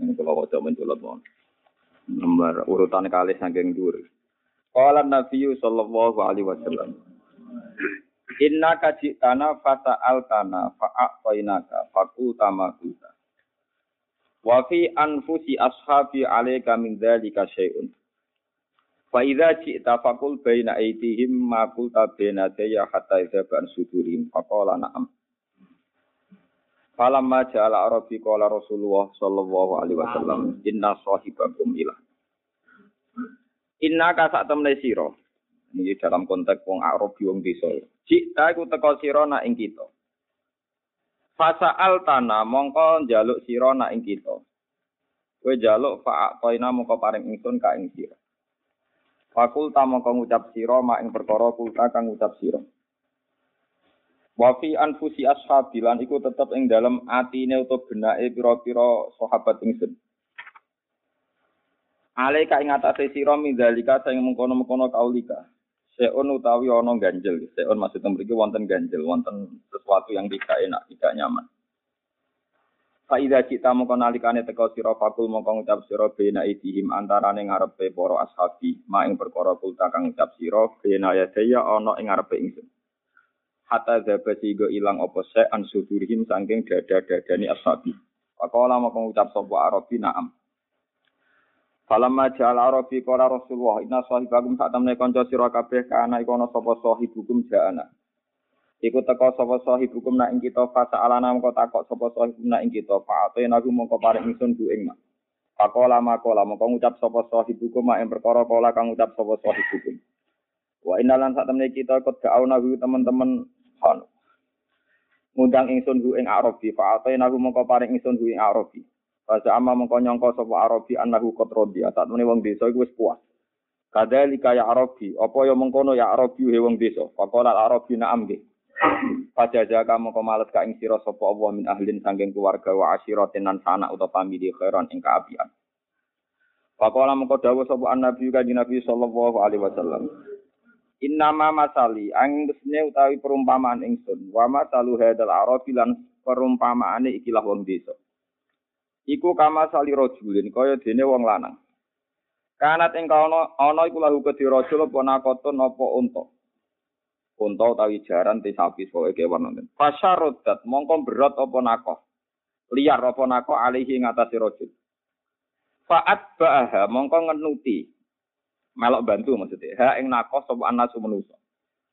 Ini kalau wajah menculot mohon. Nomor urutan kali saking dur. Qala Nabi sallallahu alaihi wasallam. Inna kajitana fata'al tana fa'aqainaka faqul tamakuta. Wa fi anfusi ashabi alaika min dzalika syai'un. Fa idza ji'ta faqul baina aydihim ma qulta baina daya hatta idza ban faqala na'am. Falamma ja'ala Arabi qala Rasulullah sallallahu alaihi wasallam inna sahibakum ilah. Inna ka sak temne sira. Ini dalam konteks wong Arabi wong desa. Jika iku teka sira nak ing kita. Fasa'al tana mongko njaluk sira nak ing kita. Kowe njaluk fa'atoina mongko paring ingsun ka ing sira. Fakulta mongko ngucap sira mak ing perkara kulta kang ngucap sira. Wa fi anfusi ashabilan iku tetep ing dalem atine utawa benake pira-pira sahabat ingsun. Alaika ing atase sira mindzalika sing mengkono-mengkono kaulika. Seon utawi ana ganjel, seon maksudnya mriki wonten ganjel, wonten sesuatu yang tidak enak, tidak nyaman. Faida cita mongko nalikane teka sira fakul mongko ngucap sira bena idihim antarane ngarepe para ashabi, ma ing perkara kulta kang ngucap sira bena ya daya ana ing ngarepe ingsun. Hatta zabati go ilang apa se an sudurihim saking dada-dadani ashabi. Pakola mau ngucap sapa Arabi na'am. Falamma ja'al Arabi qala Rasulullah inna sahibakum sak temne kanca sira kabeh kana iku ana sapa sahibukum ja'ana. Iku teka sapa sahibukum nak ing kita fasa alana mengko takok sapa sahibukum nak ing kita fa'ate naku mengko paring ingsun ku ing mak. Pakola makola mengko ngucap sapa sahibukum mak ing perkara kala kang ngucap sapa sahibukum. Wa innalan sak temne kita kok ga'auna teman-teman subhanahu. Ngundang ingsun hu ing Arabi, fa atainahu mongko paring ingsun hu ing Arabi. Fasa ama mongko nyangka sapa Arabi annahu qad radi, mene wong desa iku wis puas. Kadzalika ya Arabi, apa ya mengkono ya Arabi he wong desa. Faqala Arabi na'am nggih. Pajaja kamu males ka ing sira sapa Allah min ahlin sangking keluarga wa asyiratin nan sanak utawa pamili khairan ing kaapian. Faqala mengko dawuh sapa Nabi kanjeng Nabi sallallahu alaihi wasallam. Innama masali anggesne utawi perumpamaan ingsun wa masalu hadal arabi lan perumpamaane ikilah wong desa. Iku kama sali rajulin kaya dene wong lanang. Kanat ing kana ana iku lahu kedhi rajul apa nakotun apa unta. Unta utawi jaran te sapi pokoke kewan nonton. Fasyarodat mongko berat apa nakoh. Liar apa nakoh alihi ngatasi rajul. Fa'at ba'aha mongko ngenuti melok bantu maksudnya. Ha ing nako sapa anasu manusa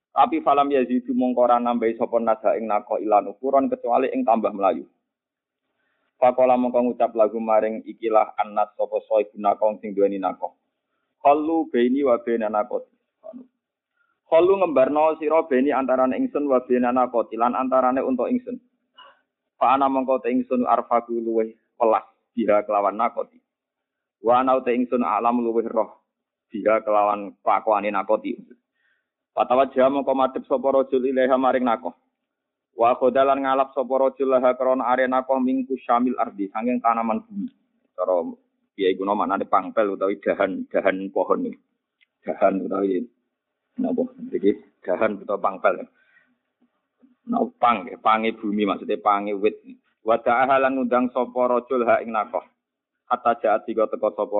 tapi falam yazidu mongko ora nambahi sapa nasa ing nako ilan ukuran kecuali ing tambah melayu. Pakola mongko ngucap lagu maring ikilah anas sapa soe nako sing duweni nako. Kalu beni wa bena nako Kalu ngembarno sira beni antarane ingsun wa bena nako lan antarane untuk ingsun. Fa ana mongko te ingsun arfaku luweh welas biha kelawan nakoti Wa ana te ingsun alam luweh roh dia kelawan kelakuane nakoti. Patawa jam mongko madhep sapa rajul ilaha maring nakoh. Wa khodalan ngalap sapa rajul laha krana are nakoh mingku syamil ardi sanging tanaman bumi. Cara piye iku maknane pangpel utawi dahan-dahan pohon iki. Dahan utawi napa iki dahan utawa pangpel. Nah, pang, pange bumi maksudnya pange wit. Wada'a halan ngundang sapa rajul ha ing nakoh. Hatta jaat tiga teko sapa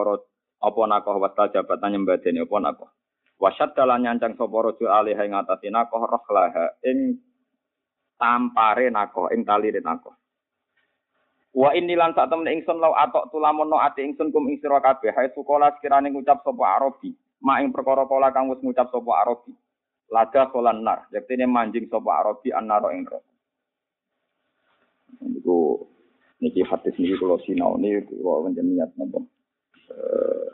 apa nakoh wasta jabatan nyembadani apa nakoh? Wasyad dalan nyancang sapa raja alih ing atase nakoh rohlaha ing tampare nakoh ing talire nakoh. Wa inni lan sak temen ingsun lau atok tulamono ati ingsun kum ing sira kabeh. Hae sukola sekirane ngucap sapa Arabi mak ing perkara kala kang wis ngucap sapa Arabi. Lada kolan nar yektene manjing sapa Arabi annaro ing neraka niku niki hadis niki kula sinau. Niki kula niat napa Eh,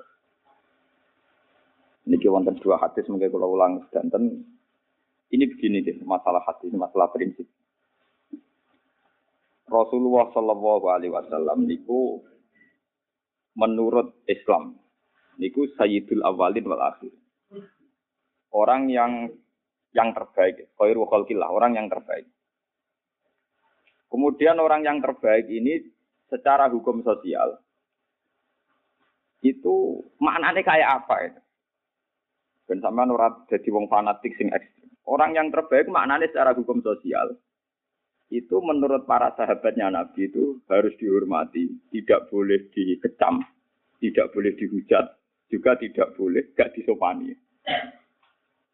niki wonten dua hadis mungkin kalau ulang sedanten ini begini deh masalah hadis masalah prinsip Rasulullah Shallallahu Alaihi Wasallam niku menurut Islam niku Sayyidul Awalin wal Akhir. Orang yang yang terbaik, khairu khalqillah, orang yang terbaik. Kemudian orang yang terbaik ini secara hukum sosial itu maknanya kayak apa itu? Dan sama nurat jadi wong fanatik sing ekstrim. Orang yang terbaik maknanya secara hukum sosial itu menurut para sahabatnya Nabi itu harus dihormati, tidak boleh dikecam, tidak boleh dihujat, juga tidak boleh gak disopani.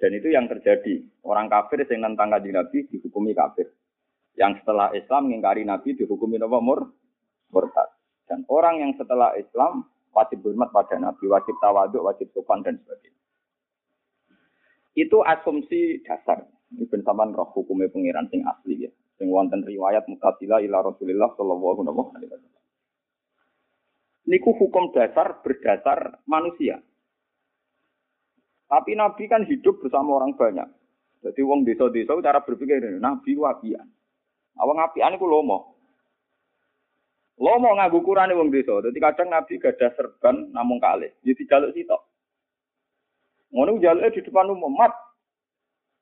Dan itu yang terjadi. Orang kafir yang nentang kaji Nabi dihukumi kafir. Yang setelah Islam mengingkari Nabi dihukumi nomor murtad. Dan orang yang setelah Islam wajib hormat pada Nabi, wajib tawaduk, wajib sopan dan sebagainya. Itu asumsi dasar. Ini bensaman roh hukumnya pengiran sing asli ya. Sing wonten riwayat mutasila ila Rasulillah sallallahu alaihi wasallam. Niku hukum dasar berdasar manusia. Tapi Nabi kan hidup bersama orang banyak. Jadi wong desa-desa cara berpikir Nabi wapian. Awang apian iku lomo. Lomo nganggo ukurane wong desa. Jadi kadang Nabi gadah serban namung kalih. Jadi jaluk sitok. Ngono jaluke di depan umum mat.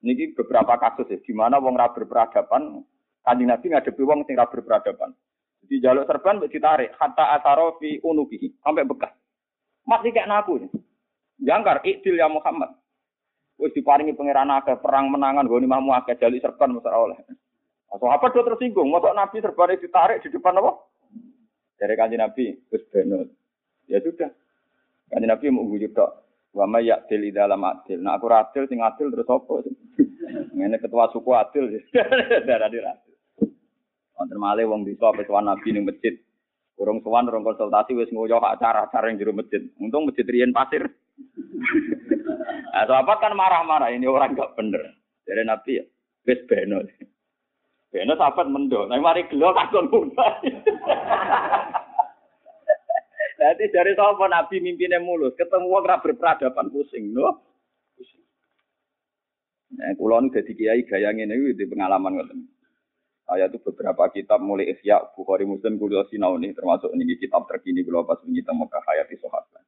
Niki beberapa kasus ya, di mana wong ra berperadaban, kanjeng Nabi ngadepi wong sing ra berperadaban. Jadi jaluk serban mbok ditarik hatta ataro fi unuki sampai bekas. Mat iki kayak naku. Jangkar ikdil ya Muhammad. Wis diparingi pangeran akeh perang menangan goni mamu akeh jaluk serban mesti oleh. apa do tersinggung, mosok Nabi serban ditarik di depan apa? Dari kanjeng Nabi, wis benut. Ya sudah. Kanjeng Nabi mau gujuk tok. Wa may ya'dil dalam adil. Nah aku adil sing adil terus apa? Ngene ketua suku adil. Darah di adil. Wonten malih wong desa apa sowan Nabi ning masjid. Urung sowan urung konsultasi wis ngoyo acara-acara ing jero masjid. Untung masjid riyen pasir. Nah, sahabat kan marah-marah ini orang gak bener. Jadi Nabi ya, wis beno. Beno sahabat mendo. Nah, mari gelo kakon munah. Nanti dari sapa Nabi mimpinnya mulus, ketemu wong berperadaban pusing, no. Nah, kulo nu dadi kiai gaya ngene iki di pengalaman ngoten. Saya itu beberapa kitab mulai Ihya, Bukhari Muslim, kulo sinau nih termasuk ini kitab terkini kulo pas kita Mekah Hayati Sahabat.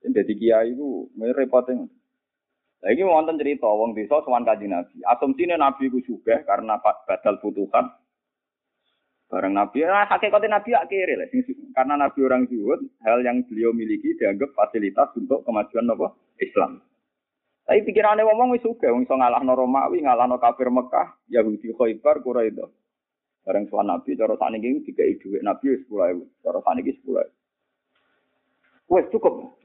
Dan jadi kiai itu repotnya. Nah, ini wonten cerita wong desa sowan kanjeng Nabi. Asumsine Nabi ku juga karena badal futuhan Barang Nabi, nah, hakikatnya Nabi akhirnya lah. Karena Nabi orang zuhud, hal yang beliau miliki dianggap fasilitas untuk kemajuan apa? Islam. Tapi pikirannya ngomong wis suka, wong iso ngalahno Romawi, ngalahno kafir Mekah, Yahudi Khaibar, Quraisy. Barang soal Nabi, cara sakniki dikai dhuwit Nabi wis 10.000, cara sakniki 10.000. Wes cukup.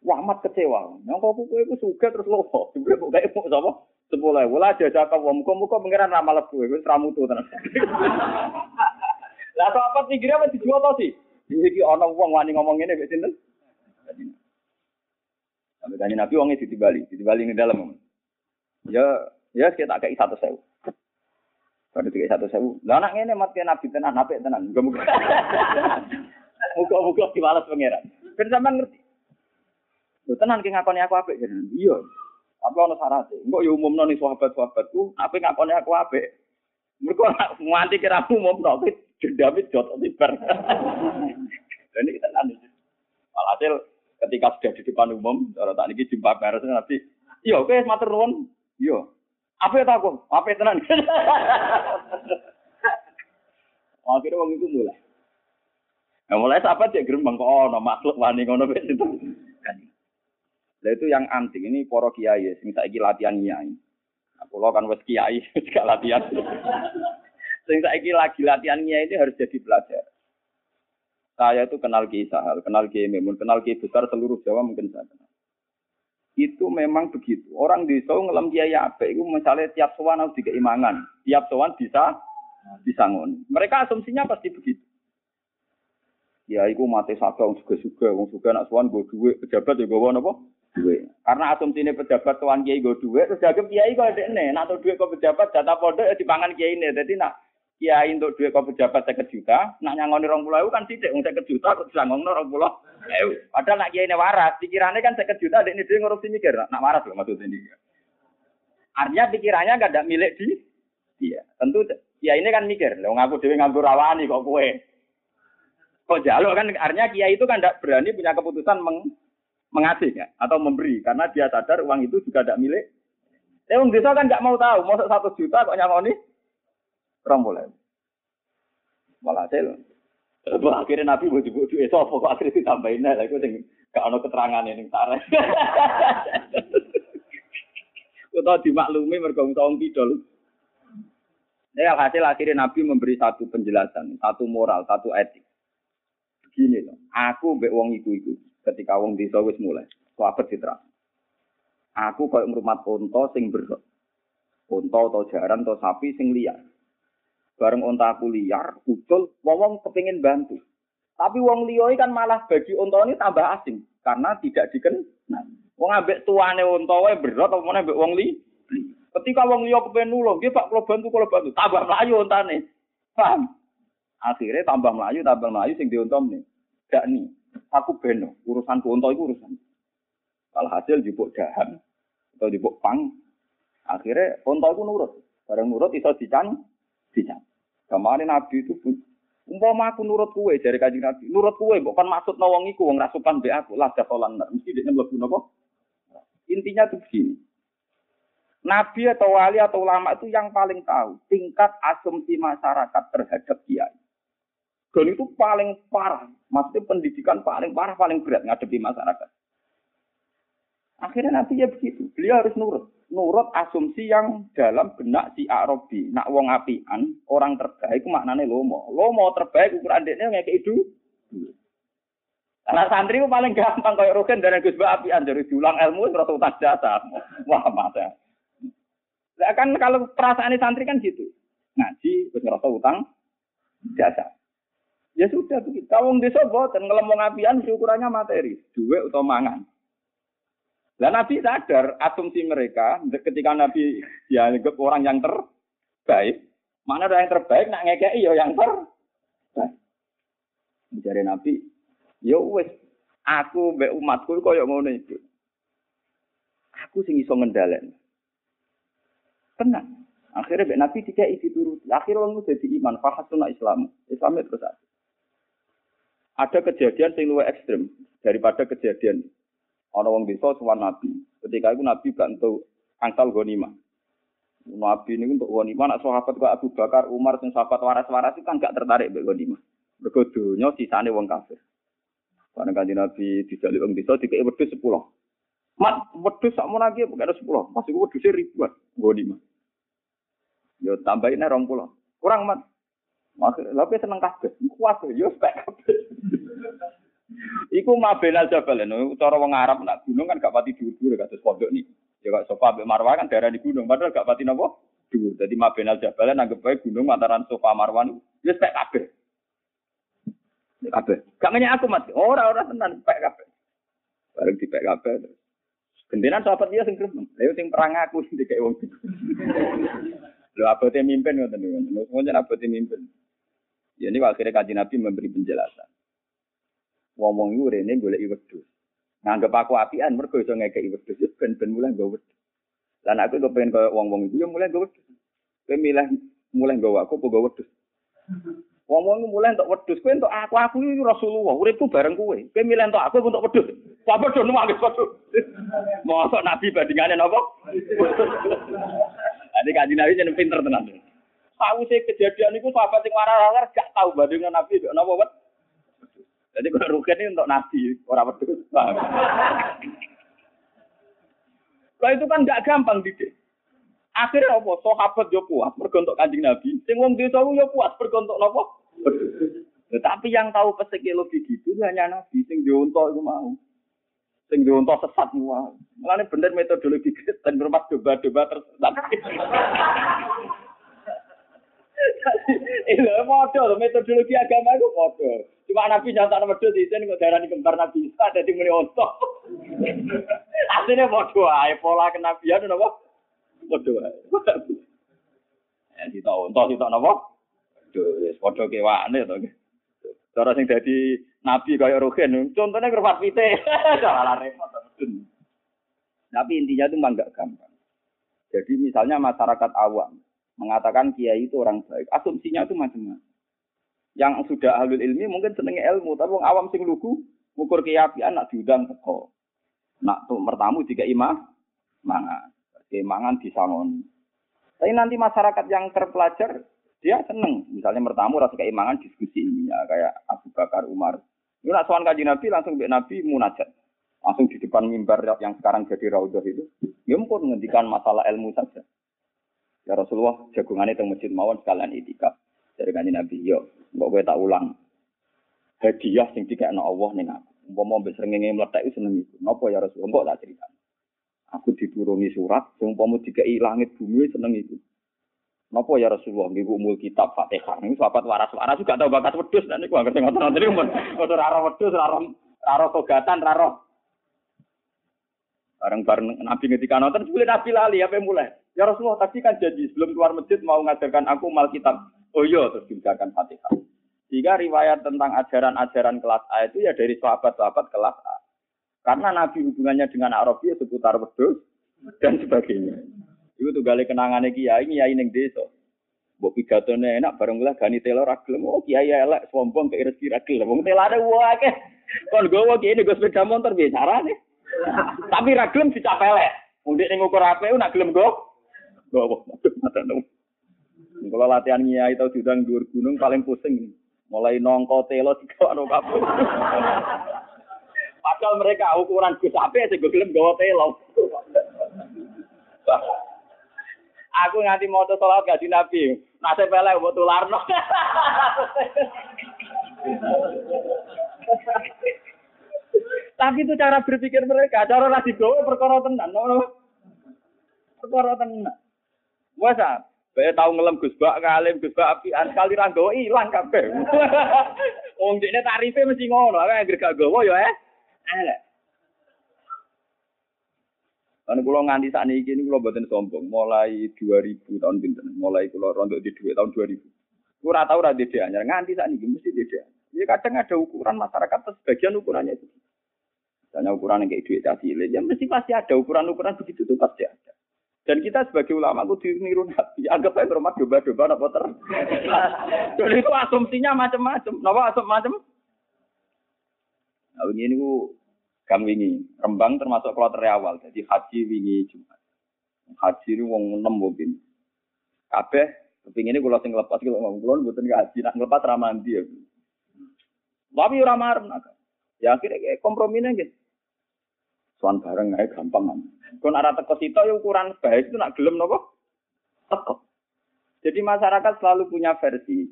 Wah, amat kecewa. Yang kau kowe iku suka terus lopo. Jebule kok gawe kok sapa? 10.000. Lah jajak wong muga-muga pangeran ra malah kowe, wis ra mutu tenan. Lah apa pikirnya apa dijual tau sih? Iki ana wong wani ngomong ngene mek sinten? Sampai tanya Nabi wongnya ditibali, ditibali di dalam. Ya, ya kita kayak satu sewu. Kalau tiga satu sewu, lah anak ini mati Nabi tenan, nabi tenan, muka muka. muka muka dibalas pangeran. Sampean ngerti. Lho tenan ki ngakoni aku apik jenengan. Iya. Tapi ana syaratnya. Engko ya umumno ning sahabat-sahabatku, apa ngakoni aku apik. Mereka nganti kira umum tok dendamit jotot tibar. Dan ini kita nanti. Walhasil ketika sudah di depan umum, cara tak ini jumpa beres nanti, iya oke matur nuwun, iya. Apa ya aku? Apa tenan? Akhirnya wong itu mulai. Nah, mulai sahabat ya gerembang kok ono makhluk wani ngono wis itu. Lah itu yang antik ini para kiai sing saiki latihan kiai. Aku lo kan wis kiai, wis latihan. Sing saiki lagi latihannya ini harus jadi pelajar. Saya itu kenal Kiai Sahal, kenal Kiai Memun, kenal Kiai besar seluruh Jawa mungkin saya kenal. Itu memang begitu. Orang di Solo ngelam Kiai apa? Itu misalnya tiap sowan harus dikeimangan. Tiap sowan bisa disangon. Mereka asumsinya pasti begitu. Ya, itu mati saka wong suga-suga, wong suga nak sowan gue duit, pejabat ya gue apa? Duit. Karena ini pejabat tuan kiai gue duit, terus kiai kok ada nih, nak duit kok pejabat jatah pondok ya dipangan kiai ini, jadi nak kiai untuk duit kau pejabat saya juta, nak nyangoni rong pulau kan tidak, untuk saya juta kok ngomong rong pulau. Padahal nak kiai ini waras, pikirannya kan saya juta, ini dia ngurusi mikir, nak waras loh maksudnya ini. Artinya pikirannya gak ada milik di dia. Tentu Ya ini kan mikir, lo ngaku dewi nganggur rawani kok kue. Kok jaluk kan artinya kiai itu kan tidak berani punya keputusan meng, mengasih ya, atau memberi karena dia sadar uang itu juga tidak milik. Eh wong desa kan nggak mau tahu, mau satu juta kok nyangoni rombolan. Malah hasil. Akhirnya Nabi jebuk duit sopo kok akhirnya ditambahin lah, itu sing gak ono keterangan ini tarik. Kita dimaklumi mergo wong pidol. Ini hasil akhirnya Nabi memberi satu penjelasan, satu moral, satu etik. Begini loh, aku mbek wong iku iku ketika wong desa wis mulai, sahabat citra. Aku koyo ngrumat unta sing berok. Unta atau jaran atau sapi sing liar. Bareng unta aku liar, ucul, wong kepingin bantu. Tapi wong lioi kan malah bagi unta ini tambah asing karena tidak dikenal. Wong ambek tuane unta wae berot apa ambek wong li. Ketika wong liya kepen nulung, dia Pak kalau bantu kalau bantu, tambah melayu ontane. Paham? Akhirnya tambah melayu, tambah melayu sing diontom nih. Gak nih, aku beno, urusan unta itu urusan. Kalau hasil jupuk dahan atau jupuk pang, akhirnya unta itu nurut. Barang nurut iso dican, dican. Kemarin Nabi itu umpama aku nurut kue dari kajian Nabi, nurut kue bukan maksud nawang iku wong rasukan be aku lah jatolan mesti dia napa? Intinya tuh begini. Nabi atau wali atau ulama itu yang paling tahu tingkat asumsi masyarakat terhadap kiai. Dan itu paling parah. Maksudnya pendidikan paling parah, paling berat ngadepi masyarakat. Akhirnya nanti ya begitu. Beliau harus nurut. Nurut asumsi yang dalam benak si Arabi. Nak wong apian, orang terbaik maknanya lomo. Lomo terbaik ukuran deknya kayak itu. Karena santri itu paling gampang kayak Rukin dan Gus apian dari diulang ilmu terus utang jasa. Wah masa. Nah, kan kalau perasaan santri kan gitu. Ngaji, terus utang, jasa. Ya sudah begitu. Kalau desa boten ngelemong apian ukurannya materi, duit atau mangan. Dan Nabi sadar asumsi mereka ketika Nabi ya orang yang terbaik, mana ada yang terbaik nak ngekei yo ya yang terbaik. Mencari Nabi, yo ya wes aku be umatku koyo ngono itu. Aku sing iso ngendalen. Tenang. Akhirnya Mbak Nabi tiga isi turut. Akhirnya orang jadi iman. Fahasuna Islam. Islamnya terus ada. Ada kejadian yang lebih ekstrim daripada kejadian orang orang desa suwan Nabi. Ketika itu Nabi bantu angsal gonima. Nabi ini untuk gonima. Nak sahabat kok Abu Bakar, Umar, dan sahabat waras-waras itu kan gak tertarik dengan gonima. Berkodonya sisanya wong kafir. Karena kanji Nabi dijalik orang desa, dikei wedus sepuluh. Mat, wedus sama lagi bukan ada sepuluh. Masih wedusnya ribuan. Gonima. Yo tambahin rong pulau. Kurang mat. Maksud, tapi seneng kabeh. Kuat yo spek kabeh. Iku mabenal jabal no, cara wong Arab nak gunung kan gak pati dhuwur-dhuwur kados pondok nih. Ya kok sofa mbek Marwah kan daerah di gunung padahal gak pati napa? Dhuwur. Dadi mabenal jabal nanggep bae gunung antaran sofa Marwah niku wis spek kabeh. Kabeh. Gak aku mati. Ora ora tenan spek kabeh. Bareng dipek kabeh. Gendenan sahabat dia sing. Lha sing perang aku sing dikek wong. Lho abote mimpin ngoten niku. Semuanya abote mimpin. Ya ini akhirnya kaji Nabi memberi penjelasan. Ngomong itu rene golek wedhus. Nganggep aku apian mergo iso ngekeki wedhus ben ben mulai nggo wedhus. Lan aku kepengen koyo wong-wong iku ya mulai nggo wedhus. Kowe milih mulai nggo aku apa nggo wedhus. Wong-wong mulai untuk wedhus, kowe untuk aku aku iki Rasulullah, uripku bareng kowe. Kowe milih untuk aku untuk wedhus. Apa do nuwang wedhus. Mosok nabi bandingane napa? Jadi kaji Nabi jadi pinter tenan. Tahu sih kejadian itu sahabat yang marah-marah gak tahu bandingnya Nabi gak napa wat. Jadi kalau rugen ini untuk Nabi orang wedhus. Lah itu kan gak gampang didik. Akhirnya apa? Sahabat yo puas bergontok kanjeng Nabi. Sing wong desa yo puas bergontok napa? Tetapi yang tahu psikologi gitu hanya Nabi sing diuntok itu mau. Sing diuntok sesat mau. Mulane bener metodologi dan bermat doba-doba tersesat. Iya, model metodologi agama itu model. Cuma Nabi nama wedhus itu kok darani kembar Nabi Isa ada di muni ontok. Aslinya model ae pola kenabian napa? Model ae. Ya kita ontok kita napa? Wis padha kewane to. Cara sing dadi nabi kaya Rugen, contohnya kerfat pite. Salah repot. Tapi intinya itu memang gak gampang. Jadi misalnya masyarakat awam, mengatakan kiai itu orang baik. Asumsinya itu macam-macam. Yang sudah ahli ilmi mungkin senengnya ilmu, tapi orang awam sing lugu ngukur keyakinan nak diundang teko. Nak tuh mertamu tiga imah mangan. Mangan disangon. Tapi nanti masyarakat yang terpelajar dia seneng. Misalnya mertamu rasa keimangan diskusi ini ya kayak Abu Bakar Umar. Ini nak soal kaji Nabi langsung ke Nabi munajat. Langsung di depan mimbar yang sekarang jadi raudhah itu. Ya pun menghentikan masalah ilmu saja. Ya Rasulullah jagungannya di masjid mawon sekalian itikaf. Dari kaji Nabi, yo, mbak gue tak ulang. Hadiah sing dikekno Allah ning aku. Umpama mbek meletak itu seneng itu. Napa ya Rasulullah? Mbok tak cerita. Aku dituruni surat, sing umpama dikei langit bumi seneng itu. Napa ya Rasulullah nggih umul kitab Fatihah. Ini sahabat waras-waras juga tahu bakat wedhus dan niku anggere ngoten-ngoten niku ora ora wedhus, ora ora togatan, ora Bareng-bareng Nabi ngetika nonton, sebelum Nabi lali, apa yang mulai? Ya Rasulullah, tadi kan janji sebelum keluar masjid mau ngajarkan aku mal kitab. Oh iya, terus dibacakan Fatihah. Jika riwayat tentang ajaran-ajaran kelas A itu ya dari sahabat-sahabat kelas A. Karena Nabi hubungannya dengan Arabia seputar wedhus dan sebagainya. Itu tuh gali kenangannya kiai, kiai neng desa. Mbok pidatone enak bareng lah gani telo ra Oh kiai elek sombong ke rezeki gelem. Wong telane wae. Kon gowo kiai nego sepeda motor biasa nih. Tapi ra gelem dicapelek. Mundik ning ukur HP nak gelem go. Gowo. Kalau latihan kiai tau diundang dhuwur gunung paling pusing. Mulai nongko telo dikawano kabeh. Padahal mereka ukuran Gus HP sing gelem gawa telo. Aku nganti mau sholat gak Nabi. Nasib pelek buat tularno. Tapi itu cara berpikir mereka. Cara lagi gawe perkara tenan. Perkara tenan. Wes Bae tau ngelem Gus Bak kalim Gus Bak apian kali ra gawa ilang kabeh. Wong dekne tarife mesti ngono, ae gak gawa ya eh. Elek. Karena kalau nganti saat ini, ini kalau buatin sombong. Mulai 2000 tahun pinter. Mulai kalau rontok di duit tahun 2000. Gue rata tahu rada dia Nganti saat ini mesti dia. Ya kadang ada ukuran masyarakat, sebagian ukurannya itu. Misalnya ukuran yang kayak duit hasil, ya mesti pasti ada ukuran-ukuran begitu itu pasti ada. Dan kita sebagai ulama aku diniru nabi, anggap aja rumah domba-domba apa ter. Jadi itu asumsinya macam-macam. Napa asum macam? Nah, ini gue Kang wingi, Rembang termasuk kloter awal. Jadi haji wingi Jumat. Haji ini wong enam mungkin. Kabeh ini kalau sing lepas kalau ngomong kulon bukan haji nak ngelepas ramandi ya. Tapi nak. Ya akhirnya komprominya gitu. Soan bareng aja gampang kan. Kon arah teko sitok ya ukuran baik itu nak gelem nopo? Teko. Jadi masyarakat selalu punya versi.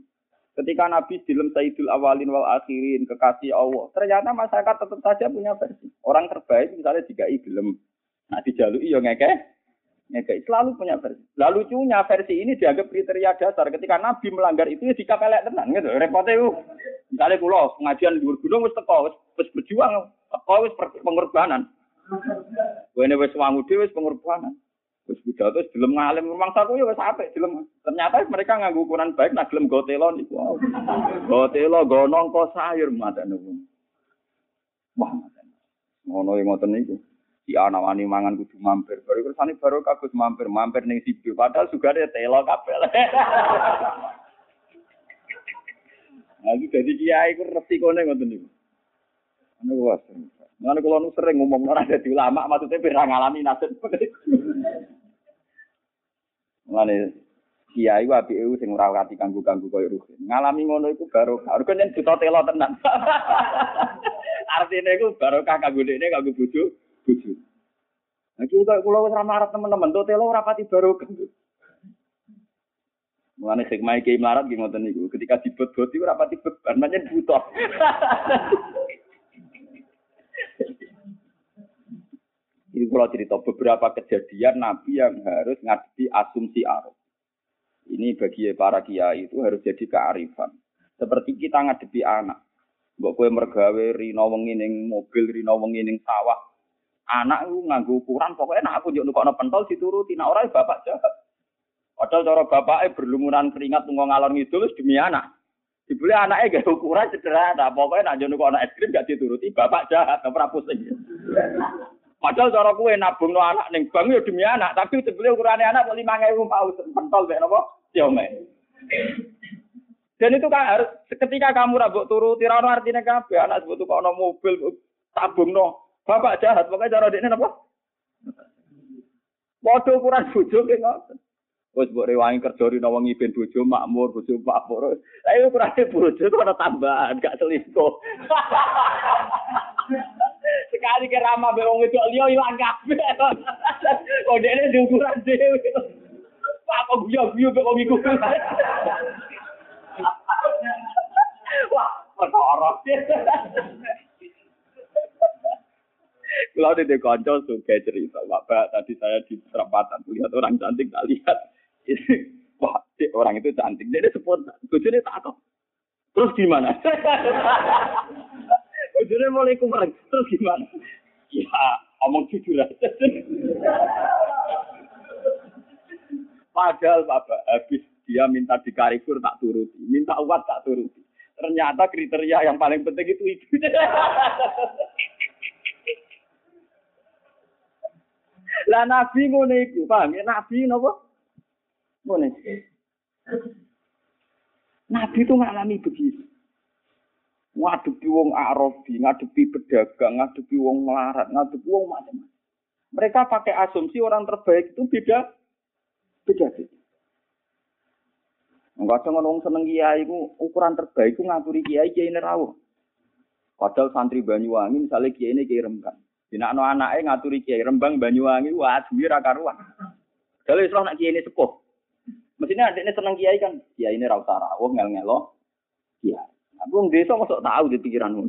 Ketika Nabi dilem Sayyidul Awalin wal Akhirin, kekasih Allah. Ternyata masyarakat tetap saja punya versi. Orang terbaik misalnya jika gelem. Nah dijalui ya ngeke. Ngeke. Selalu punya versi. Lalu lucunya versi ini dianggap kriteria dasar. Ketika Nabi melanggar itu ya dikapelek tenang. Gitu. Repotnya itu. Misalnya pulau pengajian di gunung wis teko, wis berjuang, teko wis pengorbanan. Wene wis wangu dhewe wis pengorbanan. Terus pidato terus gelem ngalim rumang saku ya wis apik gelem. Ternyata mereka nganggo ukuran baik nak gelem gotelo niku. Gotelo gonong kok sayur madan niku. Wah, ngono yang ngoten niku. Si anak wani mangan kudu mampir. Baru kersane baru kagus mampir, mampir ning sibu. Padahal ada telo kabel. Nah, jadi kiai ku resikone ngoten niku. Anu was. Mana kalau nu sering ngomong orang jadi ulama, maksudnya biar ngalami nasib. Mulane kiai wa BU sing ora kati kanggo-kanggo koyo rugen. Ngalami ngono iku barokah. Rugen yen buta telo tenan. Artinya iku barokah kanggo dekne kanggo bojo, bojo. Nah, kita kula wis ra marap teman-teman, to telo ora pati barokah. Mulane hikmah iki melarat nggih ngoten niku. Ketika dibot-boti ora pati beban, pancen butuh. Ini kalau cerita beberapa kejadian Nabi yang harus ngadepi asumsi arus. Ini bagi para kiai itu harus jadi kearifan. Seperti kita ngadepi anak. Mbok kue mergawe rino wengi ning mobil, rino wengi ning sawah. Anak itu nganggu ukuran pokoknya nak aku njuk nukokno pentol dituruti, nak ora bapak jahat. Padahal cara bapaknya berlumuran keringat tunggu ngalor ngidul demi anak. Dibeli anaknya gak ukuran sederhana, pokoknya nak njuk nukokno es krim gak dituruti, bapak jahat, gak pernah pusing. Padahal cara kue nabung no anak neng bank ya demi anak, tapi sebelum ukurannya anak mau lima ribu paus pentol deh nopo Xiaomi. Dan itu kan harus ketika kamu rabuk turu tirano artinya kabeh anak sebut kok ono mobil tabung no. Bapak jahat pokoknya cara dekne apa? Padha ukuran bojo ki ngoten. Wis mbok rewangi kerja rino wengi ben bojo makmur, bojo makmur. Lah ukurane bojo itu ada tambahan, gak selingkuh. Sekali ke ramah be wong itu liya ilang kabeh. Kok dekne diukuran dhewe. Pak kok guyu-guyu kok iku. Wah, perkara. Kalau di konco suka cerita, Bapak tadi saya di perempatan lihat orang cantik, tak lihat. Wah, orang itu cantik, jadi spontan. Bujurnya tak tahu. Terus gimana? Bujurnya mulai kumarang, terus gimana? Ya, omong jujur aja. Padahal Bapak habis dia minta di Karifur tak turuti, minta uat tak turuti. Ternyata kriteria yang paling penting itu itu. Lah nabi ngono iku, paham ya nabi napa? Ngono. Nabi itu ngalami begitu. Ngadepi wong Arabi, ngadepi pedagang, ngadepi wong melarat, ngadepi wong macam-macam. Mereka pakai asumsi orang terbaik itu beda beda beda. Kadang orang seneng kiai ku ukuran terbaik ku ngaturi kiai kiai nerawuh. Padahal santri Banyuwangi misalnya kiai ini kiai Rembang. Dina no anaknya ngaturi kiai Rembang Banyuwangi wah ra karuan. Kalau Islam nak kiai ini sepuh. Mestinya adiknya seneng kiai kan. Kiai ini ra usah rawuh ngel-ngelo. Kiai. Wong desa mosok tahu di pikiranmu.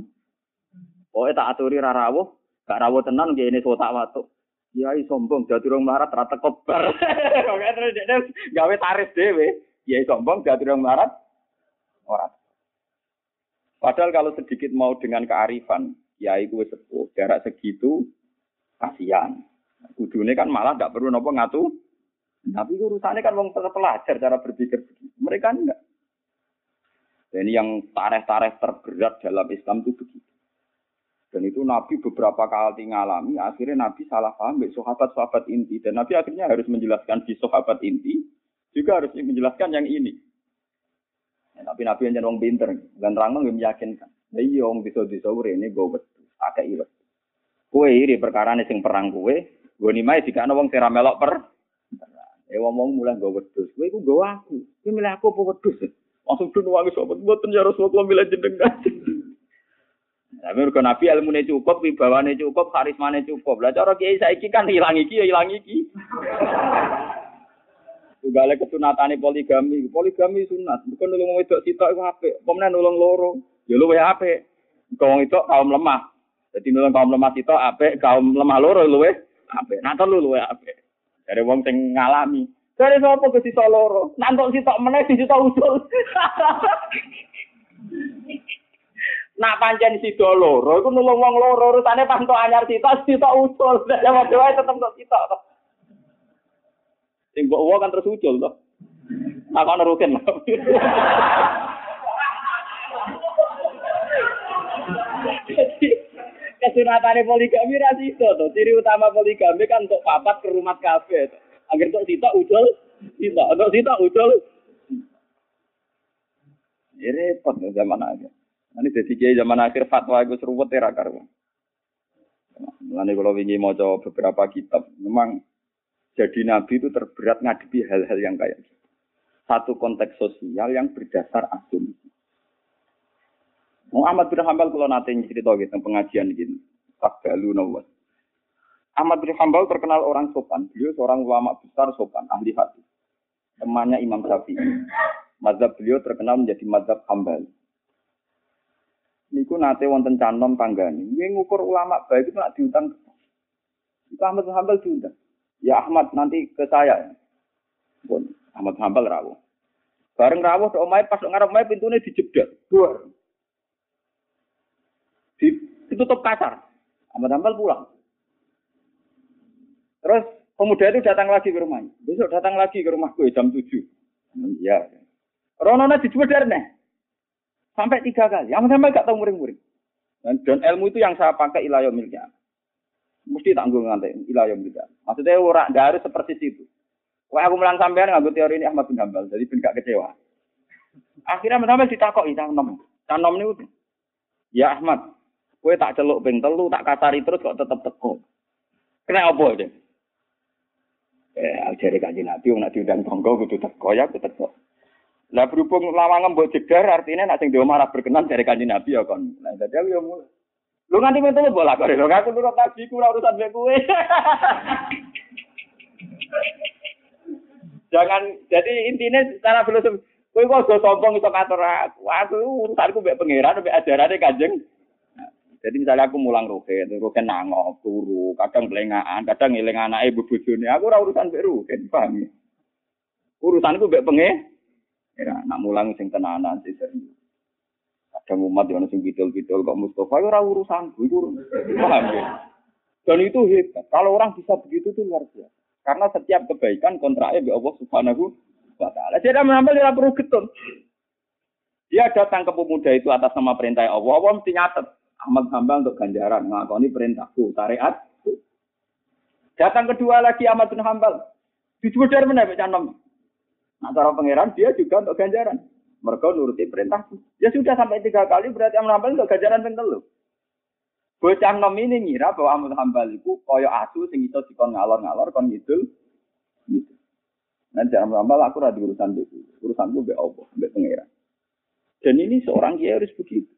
Pokoke tak aturi ra rawuh, gak rawuh tenan kiai ini sotak watuk. Kiai sombong dadi rong marat ra teko bar. Oke terus dekne gawe tarif dhewe. Kiai sombong gak orang melarat orang. Padahal kalau sedikit mau dengan kearifan, kiai gue sepuh, jarak segitu, kasihan. Kudune kan malah tidak perlu nopo ngatu. Tapi urusannya kan wong pelajar cara berpikir. Mereka enggak. Dan ini yang tareh-tareh terberat dalam Islam itu begitu. Dan itu Nabi beberapa kali ngalami, akhirnya Nabi salah paham, sahabat-sahabat inti. Dan Nabi akhirnya harus menjelaskan di sahabat inti, juga harus menjelaskan yang ini. Ya, tapi Nabi yang wong pinter dan rangno yang meyakinkan. Ya iya wong bisa bisa ini gue betul, agak iya. Kue iri perkara nih sing perang kue, gue nih mai jika wong sing melok per. Eh wong mulai gue betul, kue gue gue aku, kue milih aku apa betul? Langsung tuh nuangi sobat, buat ya Rasulullah milih jenengan. Tapi mereka Nabi ilmu cukup, wibawane cukup, karismane cukup. Lah cara kiai saiki kan hilang iki ya hilang iki. Tugale kesunatane poligami. Poligami sunat. Bukan nulung wedok sitok iku apik. Pemenang nulung loro. Ya luwe apik. Wong itu kaum lemah. Jadi nulung kaum lemah sitok apik, kaum lemah loro luwe apik. Nah telu luwe apik. Dari wong sing ngalami. Dari sapa ke sitok loro? Nantok sitok meneh di sitok usul. Nak pancen sitok loro iku nulung wong loro urusane pantok anyar sitok sitok usul. Ya wae tetep sitok. Sing mbok kan terus ucul to. Aku ana rutin. Kesunatane poligami ra itu to. Ciri utama poligami kan untuk papat ke rumah kafe. Agar untuk sitok ucul, sitok. Untuk sitok ucul. Ya repot zaman aja. Ini jadi kiai zaman akhir fatwa itu seruwet ya karuan. Mulane kalau ingin mau beberapa kitab, memang jadi Nabi itu terberat ngadepi hal-hal yang kayak gitu. Satu konteks sosial yang berdasar asumsi. Muhammad bin Hambal kalau nanti cerita gitu pengajian gini, Takbalu nawat. Ahmad bin Hambal terkenal orang sopan. Beliau seorang ulama besar sopan, ahli hadis. Temannya Imam Syafi'i. Mazhab beliau terkenal menjadi mazhab Hambal. Niku nate wonten canom tanggani. Ini ngukur ulama baik itu nak diutang. Itu Ahmad bin Hambal diundang. Ya Ahmad nanti ke saya. Pun Ahmad Hambal rawuh. Bareng rawuh tok omahe pas ngarep omahe pintune dijebdak. Dua. Di, ditutup kasar. Ahmad Hambal pulang. Terus pemuda itu datang lagi ke rumahnya. Besok datang lagi ke rumahku jam tujuh. Iya. Ronona dijual nih. Sampai tiga kali. Ahmad Hambal gak tahu muring-muring. Dan, dan ilmu itu yang saya pakai ilayah miliknya mesti tanggung ngantek ilayah tidak. Maksudnya orang nggak harus seperti itu. Wah aku mulang sampean nganggo teori ini Ahmad bin Hambal, jadi ben gak kecewa. Akhirnya Ahmad Hambal ditakoki nom. Nom niku. Ya Ahmad, kowe tak celuk ping telu, tak kasari terus kok tetep teko. Kena apa deh? Jari kanji Nabi, nak diundang tonggo, kudu teko, ya kudu teko. Lah berhubung lawangan mbok jedar artinya nak sing marah berkenan dari kanji Nabi ya kon. Nah, dadi aku ya mulai. Lu nganti mentu lu bola kore, lu aku nurut nabi ku urusan mek kowe. Jangan jadi intinya secara filosofi kowe kok sombong iso ngatur aku. Aku urusanku mbek pangeran mbek ajarane Kanjeng. Jadi misalnya aku mulang rugen, rugen nangok, turu, kadang belengaan, kadang ngiling anake bojone. Aku ora urusan mbek rugen, paham ya? Urusanku mbek pengen Ya, nak mulang sing tenanan sih serius. Ada umat yang sing bidol-bidol kok Mustafa ya ora urusan iku. Paham ya? Dan itu hebat. Kalau orang bisa begitu itu luar biasa. Karena setiap kebaikan kontraknya bi Allah Subhanahu wa taala. Jadi menambah dia perlu getun. Dia datang ke pemuda itu atas nama perintah Allah. Allah mesti nyatet Ahmad Hamba untuk ganjaran ngakoni perintahku, syariat. Datang kedua lagi Ahmad bin Hambal. Dijubur dari mana canom? Nah, cara pangeran dia juga untuk ganjaran. Mereka nuruti perintahku. Ya sudah sampai tiga kali berarti yang menambah untuk ganjaran yang telu. Bocah nom ini ngira bahwa Ahmad Hambal itu koyo asu sing iso dikon ngalor-ngalor kon ngidul. Gitu. Nah, jangan Hambal aku rada urusan itu. Urusanku be Allah, be pangeran. Dan ini seorang kiai harus begitu.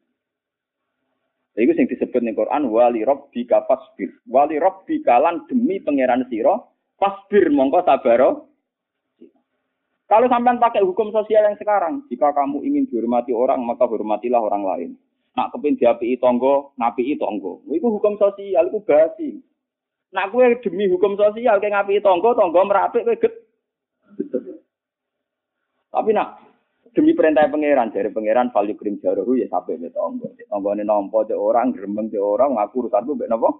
Itu yang disebut nih Quran wali rabbika fasbir. Wali rabbika lan demi pangeran siro fasbir mongko sabaro kalau sampean pakai hukum sosial yang sekarang, jika kamu ingin dihormati orang, maka hormatilah orang lain. Nak kepin diapi tonggo, napi tonggo. Itu hukum sosial, itu basi. Nak kue demi hukum sosial, kayak ngapi tonggo, tonggo merapik, kue get. Tapi nak demi perintah pangeran, dari pangeran value krim jaruhu ya sampai di tonggo. Tonggo ini nompo di orang, gerembeng di orang, ngaku urusan itu, nopo.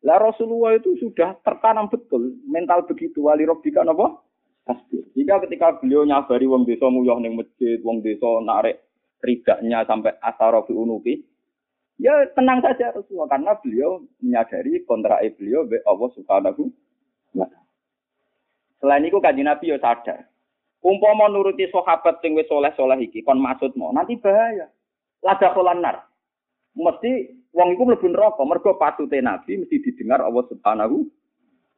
Lah Rasulullah itu sudah tertanam betul mental begitu wali robbika nopo tasbih. Jika ketika beliau nyabari wong desa nguyah ning masjid, wong desa narik ridaknya sampai asarofi unuki, ya tenang saja Rasulullah karena beliau menyadari kontrak beliau be Allah Subhanahu wa Selain itu kaji Nabi ya sadar. Umpama nuruti sahabat sing wis soleh-soleh iki kon maksudmu nanti bahaya. Lada kolanar. Mesti wong iku mlebu neraka mergo patute Nabi mesti didengar Allah Subhanahu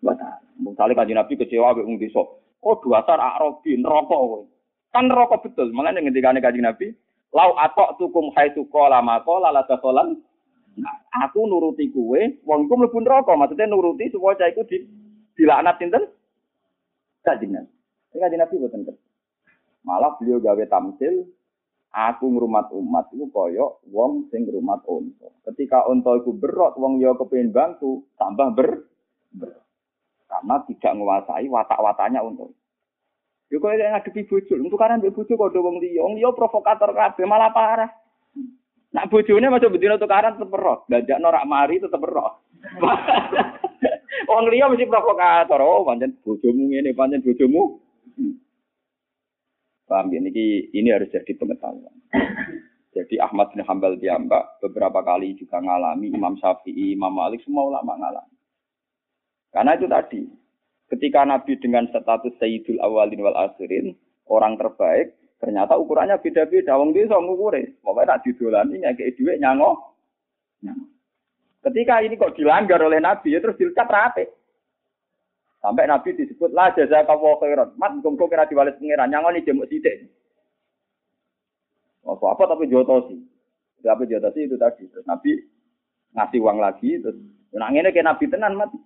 wa taala. Misalnya kaji Nabi kecewa wong desa, Oh dua sar akrobi neraka kowe. Kan neraka betul. Mulane ngendikane Kanjeng Nabi, lau atok tukum haitsu qala ma qala la. Nah, aku nuruti kuwe, wong iku mlebu neraka. Maksudnya nuruti supaya cah iku di dilaknat sinten? Kanjeng Nabi. Kanjeng Nabi boten Malah beliau gawe tamsil, aku ngrumat umat itu koyok wong sing ngrumat unta. Ketika unta iku berot wong yo kepengin bantu, tambah ber, ber karena tidak menguasai watak-watanya untuk Yo kok yang ngadepi bojo, untuk karena mbek bojo kok wong liya, wong liya provokator kabeh malah parah. Nak bojone masuk bedino tukaran tetep roh, dajak norak mari tetep roh. Wong liya mesti provokator, oh pancen bojomu ngene, pancen bojomu. Paham ya, ini, ini harus jadi pengetahuan. Jadi Ahmad bin Hambal Mbak beberapa kali juga ngalami, Imam Syafi'i, Imam Malik, semua ulama ngalami. Karena itu tadi, ketika Nabi dengan status Sayyidul Awalin wal Akhirin, orang terbaik, ternyata ukurannya beda-beda. Wong bisa ngukure. Pokoknya tak didolani ngekei duit nyango. Ketika ini kok dilanggar oleh Nabi, ya terus dilecat rapi. Sampai Nabi disebut lah jaza kawo khairan. Mat kok kira diwales pangeran nyangoni jemuk sithik. Apa apa tapi jotosi. Tapi jotosi itu tadi. Terus Nabi ngasih uang lagi terus nah ngene kayak Nabi tenan mati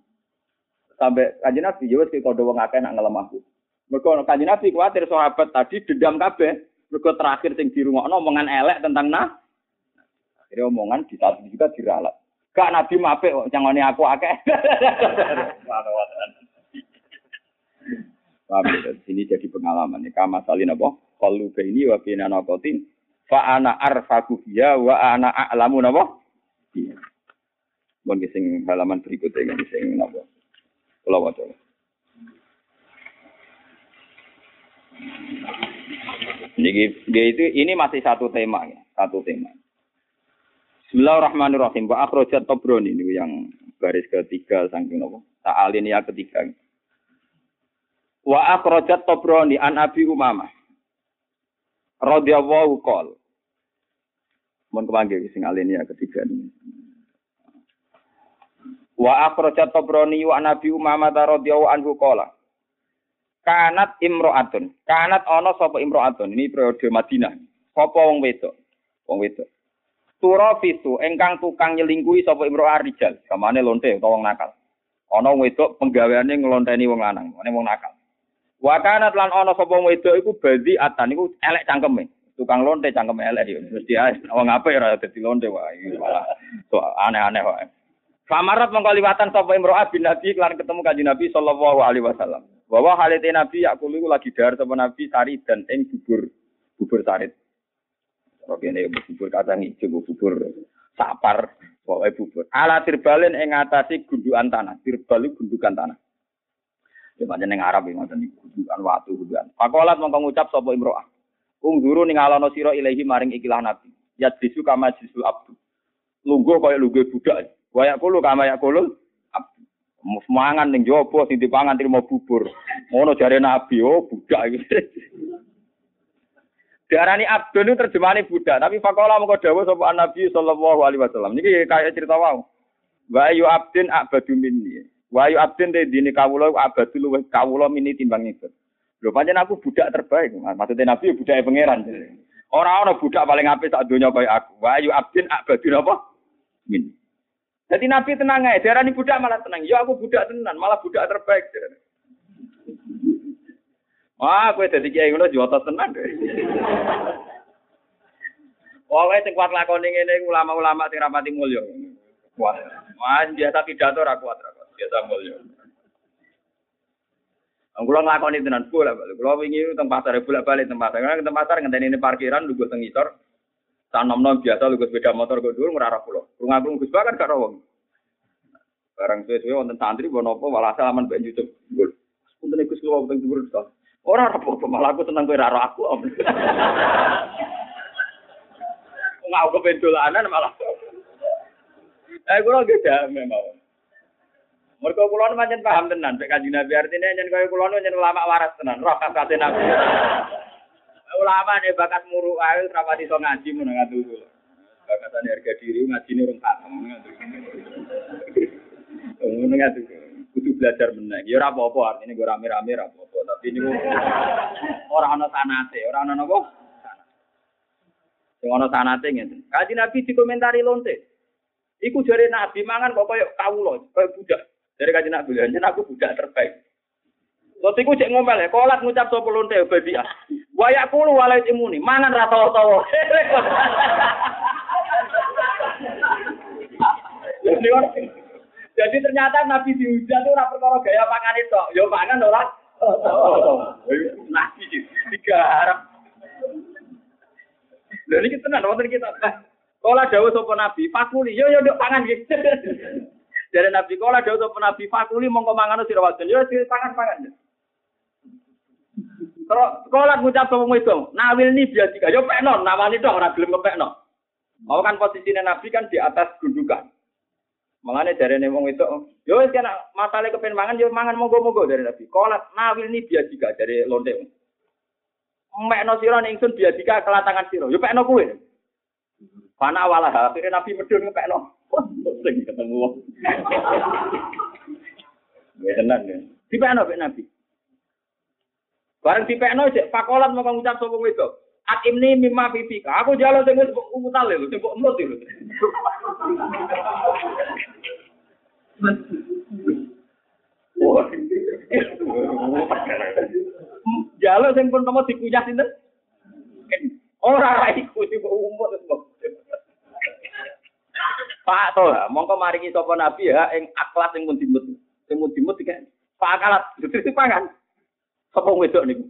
sampai kanjeng Nabi ya wis kodo wong akeh nak ngelemahku. Mergo kanjeng Nabi kuwatir sahabat tadi dendam kabeh. Mergo terakhir sing dirungokno omongan elek tentang nah. Akhirnya omongan saat juga diralat. Kak Nabi mapik kok cangone aku akeh. Paham ya? Ini jadi pengalaman. Ya. Kama salin apa? Kalau ini wa bina nakotin. Fa ana arfaku biya wa ana a'lamu napa? Iya. Bon sing halaman berikutnya sing napa? Kalau waca. Jadi itu ini masih satu tema ya, satu tema. Bismillahirrahmanirrahim. Wa akhrajat Tabrani ini yang garis ketiga saking apa? Ta'alin ya ketiga. Wa akhrajat Tabrani an Abi Umamah. Radhiyallahu qol. Mun kepanggih sing alini ya ketiga ini. Wa akhrajat Tabrani wa an Abi Umamah radhiyallahu anhu qala. Kanat imro'atun. Kanat ana sapa imro'atun. Ini periode Madinah. Sapa wong wedok? Wong wedok. Engkang tukang nyelingkuhi sapa imro'ah rijal. Kamane lonte wong nakal. Ana wedok penggaweane nglonteni wong lanang, ngene wong nakal. Wa kanat lan ana sapa wedok iku badi atan iku elek cangkeme. Tukang lonte cangkeme elek yo. Mesti wong apik ora dadi lonte wae. Malah aneh-aneh wae. Famarat mengkaliwatan sapa imro'ah bin Nabi lan ketemu kanjeng Nabi sallallahu alaihi wasallam. Bahwa halite Nabi yakul iku lagi dahar sapa Nabi sari dan ing bubur bubur sarit. Ini bubur kacang hijau, bubur sapar, pokoknya bubur. Ala tirbalen ing ngatasi gundukan tanah. Tirbal gundukan tanah. Ya macam ning Arab ya ngoten niku gundukan watu gundukan. Pakolat mongko ngucap sapa imro'ah. Ungduru ning alono sira ilahi maring ikilah Nabi. Ya disu kama jisul abdu. Lungguh kaya lungguh budak. Kaya kulo kama ya kulo mangan ning jopo sing dipangan trimo bubur. Ngono jare Nabi, oh budak iki. Diarani abdun itu terjemahane budak, tapi fakola mengko dawuh sapa Nabi sallallahu alaihi wasallam. Niki kayak cerita wau. Wa ayu abdin abadu minni. Wa ayu abdin de dini kawula abadu luwih kawula mini timbang ingsun. Lho pancen aku budak terbaik. Maksudnya Nabi budake pangeran. Ora ana budak paling apik sak donya kaya aku. Wa ayu abdin abadu napa? Min. Jadi Nabi tenang aja, diarani budak malah tenang. Ya aku budak tenan, malah budak terbaik. Wah, kowe dadi kiai ngono jotos tenan. Wong sing kuat lakoni ngene ulama-ulama sing rapati mulya. Wah, biasa pidato ra kuat. Biasa mulya. Kulo nglakoni tenan bola. Kulo wingi teng pasar bolak-balik teng pasar. Karena teng pasar ngenteni ini parkiran lugu teng ngisor. Tanom-nom biasa lugu sepeda motor go dhuwur ngrarah kulo. Rungagung Gus kan karo wong. Barang suwe-suwe wonten santri bono apa malah salaman ben YouTube. Punten Gus kulo teng dhuwur Ora ora apa malah aku seneng kowe ora aku. Enggak aku pendolanan malah. Eh kula ge damai mawon. Mergo kula pancen paham tenan nek Kanjeng Nabi artine yen kaya kula yen ulama waras tenan, roh kakate Nabi. Ulama nek bakat muru ae ora iso ngaji mun ngatu. Bakatane harga diri ngajine urung khatam ngatu. Ngono ngatu. Kudu belajar meneh. Ya ora apa-apa artine gue rame-rame ora apa-apa. Tapi ini orang ana sanate, orang ana napa? Sing ana sanate ngeten. Kaji Nabi dikomentari lonte. Iku jare Nabi mangan kok koyo kawula, koyo budak. Dari kaji Nabi, yen aku budak terbaik. Lot iku cek ngomel ya, kolat ngucap sapa lonte badia. Wa yaqulu walait imuni, mangan ra tawa-tawa. Jadi ternyata Nabi dihujat itu ora perkara gaya pangan itu, ya pangan ora Nabi tiga harap. Lha niki tenan wonten kita. Kala dawuh sapa Nabi, fakuli yo yo nduk pangan iki. Dari Nabi kala dawuh sapa Nabi, fakuli mongko mangan sira wadon. Yo pangan-pangan. Terus kala ngucap sapa wedok, nawil ni biasa yo pekno, nawani tok ora gelem kepekno. Mau kan posisinya Nabi kan di atas gundukan. Mengane dari nih wong itu, yo kena masalah kepen mangan, yo mangan monggo-monggo dari Nabi. Kolat nawil ini biasa juga dari lonte. Mekno sira ning biasa juga kelatangan sira. Yo pekno kuwe. Pana awal akhirnya Nabi medun pekno. Sing ketemu wong. Ya tenan ya. Dipekno pek Nabi. Bareng dipekno cek pakolat mau ngucap sapa wedok. At ini mimma fifika. Aku jalan sing wis umutal lho, sing kok emut lho. Jalo sing pun temu dikunyah sinten? Ora ra iku sing umut Pak to, mongko maringi sapa nabi ya ing akhlak sing pun dimut. Sing pun dimut iki Pak akalat dadi pangan. Sapa wedok niku?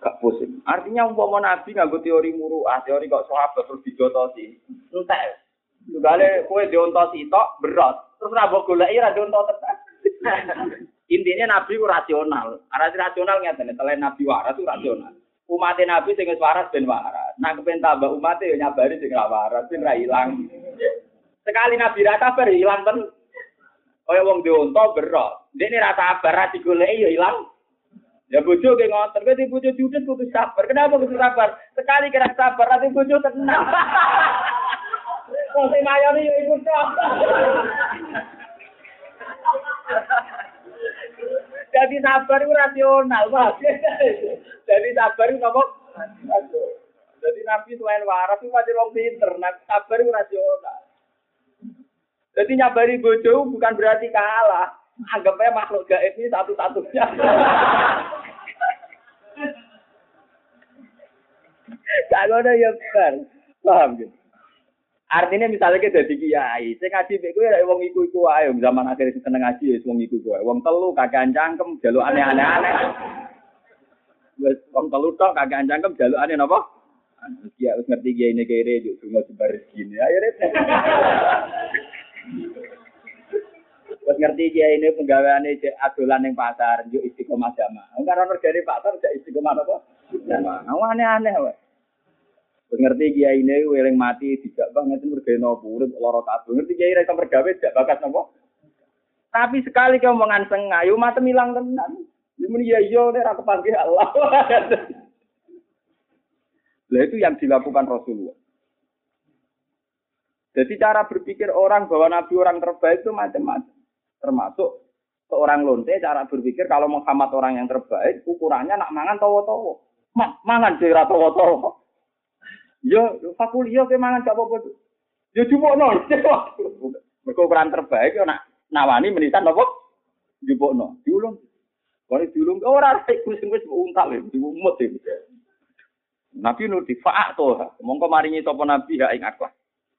Gak pusing. Artinya umpama nabi nganggo teori muruah, teori kok sahabat terus dijotosi. Entek. Gale kue diontosi tok berat. Terus ra mbok goleki ra diontos tenan. Intinya nabi ku rasional. Arah rasional ngeten, selain nabi waras itu rasional. Umat nabi sing wis waras ben waras. Nah kepen tambah umat ya nyabari sing ra waras, sing ra ilang. Sekali nabi ra kabar ilang ten. Kaya wong diunta berot. Dene ra sabar ra digoleki ya ilang. Ya bojo ke ngoten, kowe di bojo judes kudu sabar. Kenapa kudu sabar? Sekali kira sabar, nanti bojo tenang. Kok sing mayone ya iku tok. Jadi sabar itu rasional, Mas. Jadi sabar itu apa? Jadi Nabi selain waras itu masih wong pinter, nah, sabar itu rasional. Jadi nyabari bojo bukan berarti kalah. Anggapnya makhluk gaib ini satu-satunya. Kalau ada yang benar, paham gitu. Artinya misalnya kita jadi kiai, saya ngaji beku ya wong iku iku ayo zaman akhir seneng ngaji ya wong iku iku wong telu kagak cangkem jaluk aneh-aneh Wes wong telu tok kagak cangkem jaluk aneh napa? Dia harus ngerti kiai ini kere juk cuma sebar gini. Ayo deh. Wes ngerti kiai ini penggaweane cek adolan ning pasar, juk istiqomah jamaah. Wong karo negari pasar cek istiqomah apa? Jamaah. Aneh-aneh wae. Ngerti kiai ini weling mati tidak banget itu mergawe nopo urip lara kabeh. Ngerti kiai iso mergawe tidak bakat nopo. Tapi sekali kau menganseng ayo mata milang tenan. Ini ya iya nek ra kepanggih Allah. Lah itu yang dilakukan Rasulullah. Jadi cara berpikir orang bahwa Nabi orang terbaik itu macam-macam. Termasuk seorang lonte cara berpikir kalau Muhammad orang yang terbaik ukurannya nak mangan tawa-tawa. Ma mangan sih tawa-tawa. Ya, fakul iya ke mangan gak apa-apa. Ya jupukno. Mergo ukuran terbaik ya nak nawani menitan apa? Jupukno. Diulung. Kalau diulung ora ora iku sing wis untal ya, diumut ya. Nabi nur di fa'at to. Mongko maringi sapa nabi ya ing akhlak.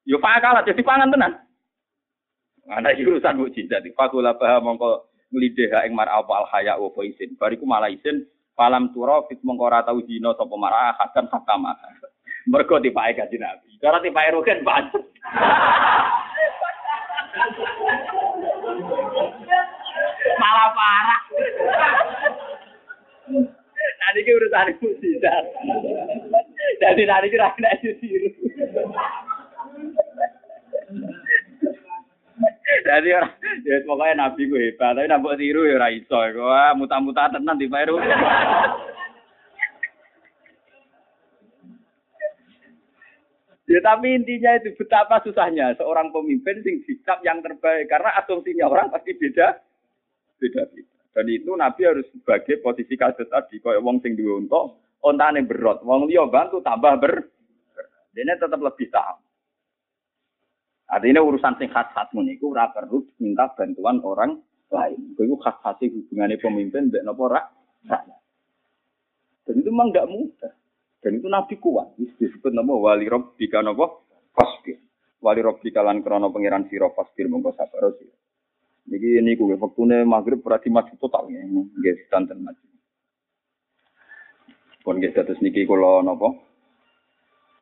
Yo fa'at kalah jadi pangan tenan. Iki urusan mukjizat. Fakula bah mongko nglideh ing mar apa al haya wa isin. Bariku malah isin Falam turo fit mongko ora tau dina sapa marah hakan hakama. Mergo dipake gaji Nabi. Cara dipake rugen pancet. Malah parah. Tadi ki urusan sidar. Jadi tadi ki ra kena ditiru. Jadi orang, ya pokoknya nabi gue hebat, tapi nambah tiru ya ora iso. Wah, muta-muta tenan di Peru. Ya tapi intinya itu betapa susahnya seorang pemimpin sing sikap yang terbaik karena asumsinya orang pasti beda beda beda. Dan itu Nabi harus sebagai posisi kasus tadi kaya wong sing duwe unta, ontane berot. Wong liya bantu tambah ber. Dene tetap lebih tahu. Artinya urusan sing khas-khas niku ora perlu minta bantuan orang lain. Itu khas-khas hubungannya pemimpin mbek napa ora? Dan itu memang tidak mudah. Dan itu Nabi kuat. Disebut nama wali bika nama fasbir. Wali bika lan krono pengiran siro fasbir mongko sabar Jadi ini gue waktunya maghrib berarti maju total ya. Guys, santen maju. Pun guys, terus niki kalau nopo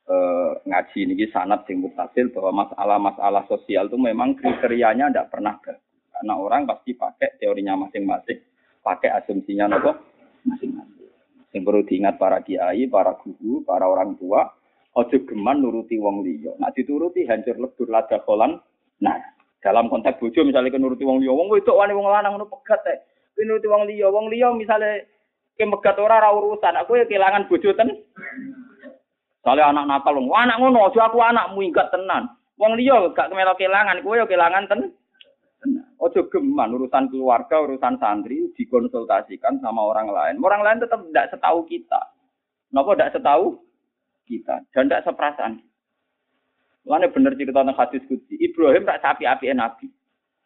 eh, ngaji niki sanat sing mutasil bahwa masalah-masalah sosial itu memang kriterianya tidak pernah bagus. Karena orang pasti pakai teorinya masing-masing, pakai asumsinya nopo masing-masing. Yang perlu diingat para kiai, para guru, para orang tua, ojo geman nuruti wong liya. Nah dituruti hancur lebur lada kolan. Nah, dalam konteks bojo misalnya nuruti wong liya, wong wedok wani wong lanang ngono pegat teh. Nuruti wong liya, wong liya misalnya ke megat ora ora urusan, aku ya kehilangan bojo ten. Soalnya anak nakal, wong anak ngono, aja aku anakmu ingat tenan. Wong liya gak kemelok kehilangan, kowe ya kehilangan ten. Ojo geman urusan keluarga, urusan santri dikonsultasikan sama orang lain. Orang lain tetap tidak setahu kita. Kenapa tidak setahu kita dan tidak seperasaan. Lainnya benar cerita tentang hadis kudsi. Ibrahim tak sapi api nabi.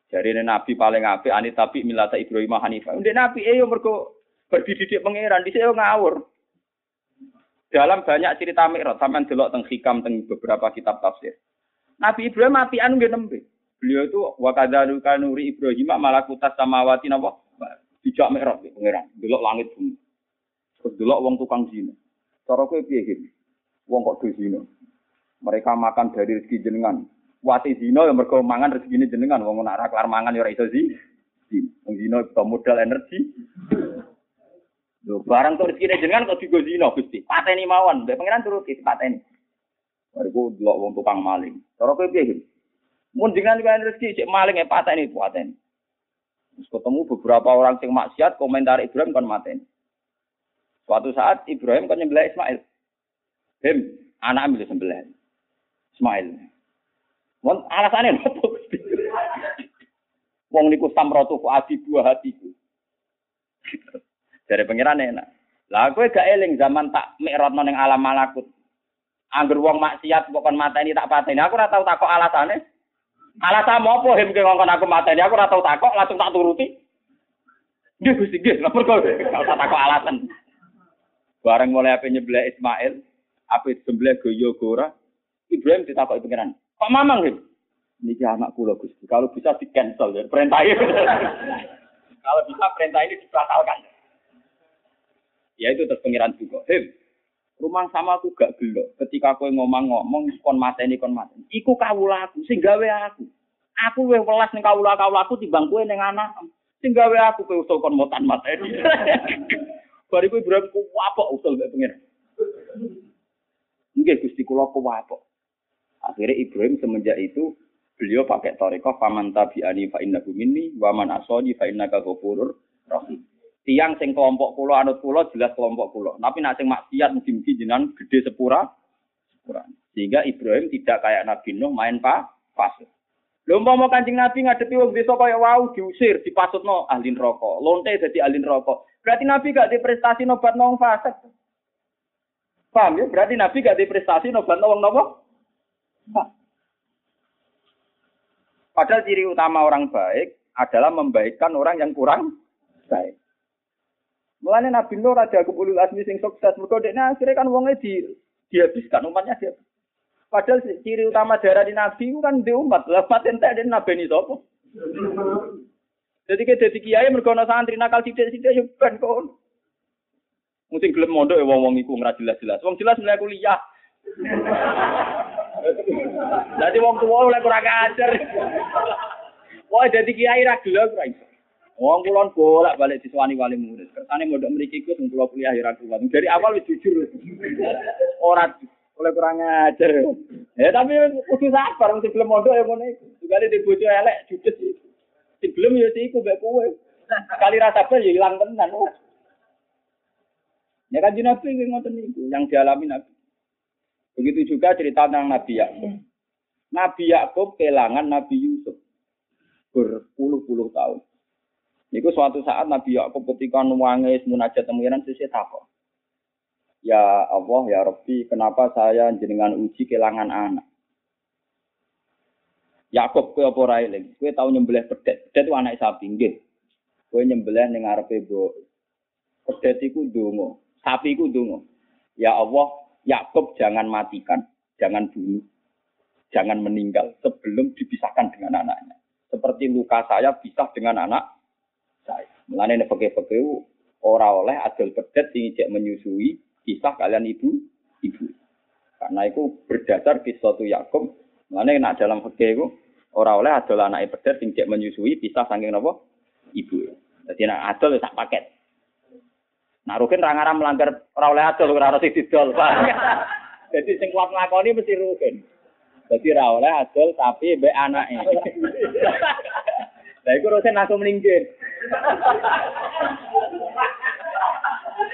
Jadi nabi paling api, ani tapi milata Ibrahim Hanifah. Udah nabi eh mergo berdidik pangeran di sini ngawur. Dalam banyak cerita Mi'raj, sampai delok teng hikam teng beberapa kitab tafsir. Nabi Ibrahim api anu nembe. Beliau itu wakadaru kanuri Ibrahim malakutas samawati napa? Dijak mikrot ya pangeran, delok langit bumi. Terus delok wong tukang zina. Cara kowe piye iki? Wong kok do zina. Mereka makan dari rezeki jenengan. Wati zina ya mergo mangan rezekine jenengan. Wong ora kelar mangan ya ora iso zi. Wong zina modal energi. Lho, barang tuh rezekine jenengan kok digo zina Gusti. Pateni mawon, mbek pangeran turuti pateni. Bariku delok wong tukang maling. Cara kowe piye iki? Mun dengan kan rezeki cek maling e pateni pateni. Terus ketemu beberapa orang sing maksiat komentar Ibrahim kon mateni. Suatu saat Ibrahim kon nyembelih Ismail. Him, anak ambil sembelih. Ismail. Wong alasannya nopo? Wong niku samratu ku adi dua hatiku. Dari pengiran enak. Lah kowe gak eling zaman tak mikrotno ning alam malakut. Angger wong maksiat kok kon mateni tak pateni. Aku ora tau takok alasane. Alasan apa him ke ngongkon aku mateni? Aku ora tau takok, langsung tak turuti. Nggih Gusti, nggih. Lapor gak usah takok alasan. Bareng mulai apa nyebelah Ismail, apa sebelah goyo gora, Ibrahim ditakok pengiran. Kok mamang him? Niki anak kula Gusti. Kalau bisa di cancel ya perintah ini. Kalau bisa perintah ini dibatalkan. Ya itu terus juga. Him, rumah sama aku gak gelo. Ketika aku ngomong-ngomong kon mateni kon mateni. Iku kawula aku sing gawe aku. Aku luwih welas ning kawula kawula aku timbang kowe ning anak. Sing gawe aku kowe usul kon motan mateni. Bariku Ibrahim ku apa usul mbek pengiran. Nggih Gusti kula ku apa. Akhirnya Ibrahim semenjak itu beliau pakai toriko faman tabi'ani fa innahu minni wa man asani fa innaka ghafurur rahim. Tiang sing kelompok kula anut kula jelas kelompok kula. Tapi nak sing maksiat jenengan gede sepura sepura. Sehingga Ibrahim tidak kayak Nabi Nuh main pa pasut. Lho mau Kanjeng Nabi ngadepi wong desa kaya wau diusir, dipasutno ahli neraka. Lonte dadi ahli neraka. Berarti Nabi gak di prestasi nobat nong fasik. Paham ya? Berarti Nabi gak di prestasi nobat wong napa? Padahal ciri utama orang baik adalah membaikkan orang yang kurang baik. Mulane Nabi Nuh raja kebulul asmi sing sukses, mergo akhirnya kan wongnya di dihabiskan umatnya dia. Padahal ciri utama darah di Nabi kan di umat. Lah umat entek den Nabi ini sapa? Jadi ke dadi kiai mergo ana santri nakal sithik-sithik yo ben kon. Mungkin gelem mondok ya wong-wong iku ora jelas-jelas. Wong jelas mulai kuliah. Jadi wong tua oleh kurang ajar. Wah, jadi kiai ra gelem ra iso. Wong kulon bolak balik diswani wali murid. Kersane mondok mriki iku sing kula kuliah ra kuat. Dari awal wis jujur. Ora oleh kurang ajar. Ya tapi kudu sabar wong sebelum mondok ya ngono iku. Juga di bojo elek judes iki. Sebelum ya iku mbek kowe. Kali rasa sabar ya ilang tenan. Ya kan Nabi ngoten niku yang dialami Nabi. Begitu juga cerita tentang Nabi Yakub. Nabi Yakub kehilangan Nabi Yusuf berpuluh-puluh tahun. Niku suatu saat Nabi Yakub ketika nuwangi munajat temuiran sisi takut. Ya Allah, ya Rabbi, kenapa saya jenengan uji kehilangan anak? Yakub kowe apa ora eling? Kowe tau nyembelih pedet. Pedet anak sapi nggih. Kowe nyembelih ning ngarepe mbok. Pedet iku ndonga, sapi iku ndonga. Ya Allah, Yakub jangan matikan, jangan bunuh, jangan meninggal sebelum dipisahkan dengan anaknya. Seperti luka saya pisah dengan anak saya. Mulane nek peke-peke ora oleh adol pedet sing menyusui pisah kalian ibu ibu. Karena itu berdasar kisah tu Yakub. Mulane nek dalam fikih itu ora oleh adol anak pedet sing cek menyusui pisah saking napa ibu. Jadi nek adol ya sak paket. Nah, Rukin ra ngaram melanggar ora oleh adol ora harus didol. Jadi sing kuat nglakoni mesti Rukin. Jadi ra oleh adol tapi mbek anake. Lah iku Rukin langsung minggir.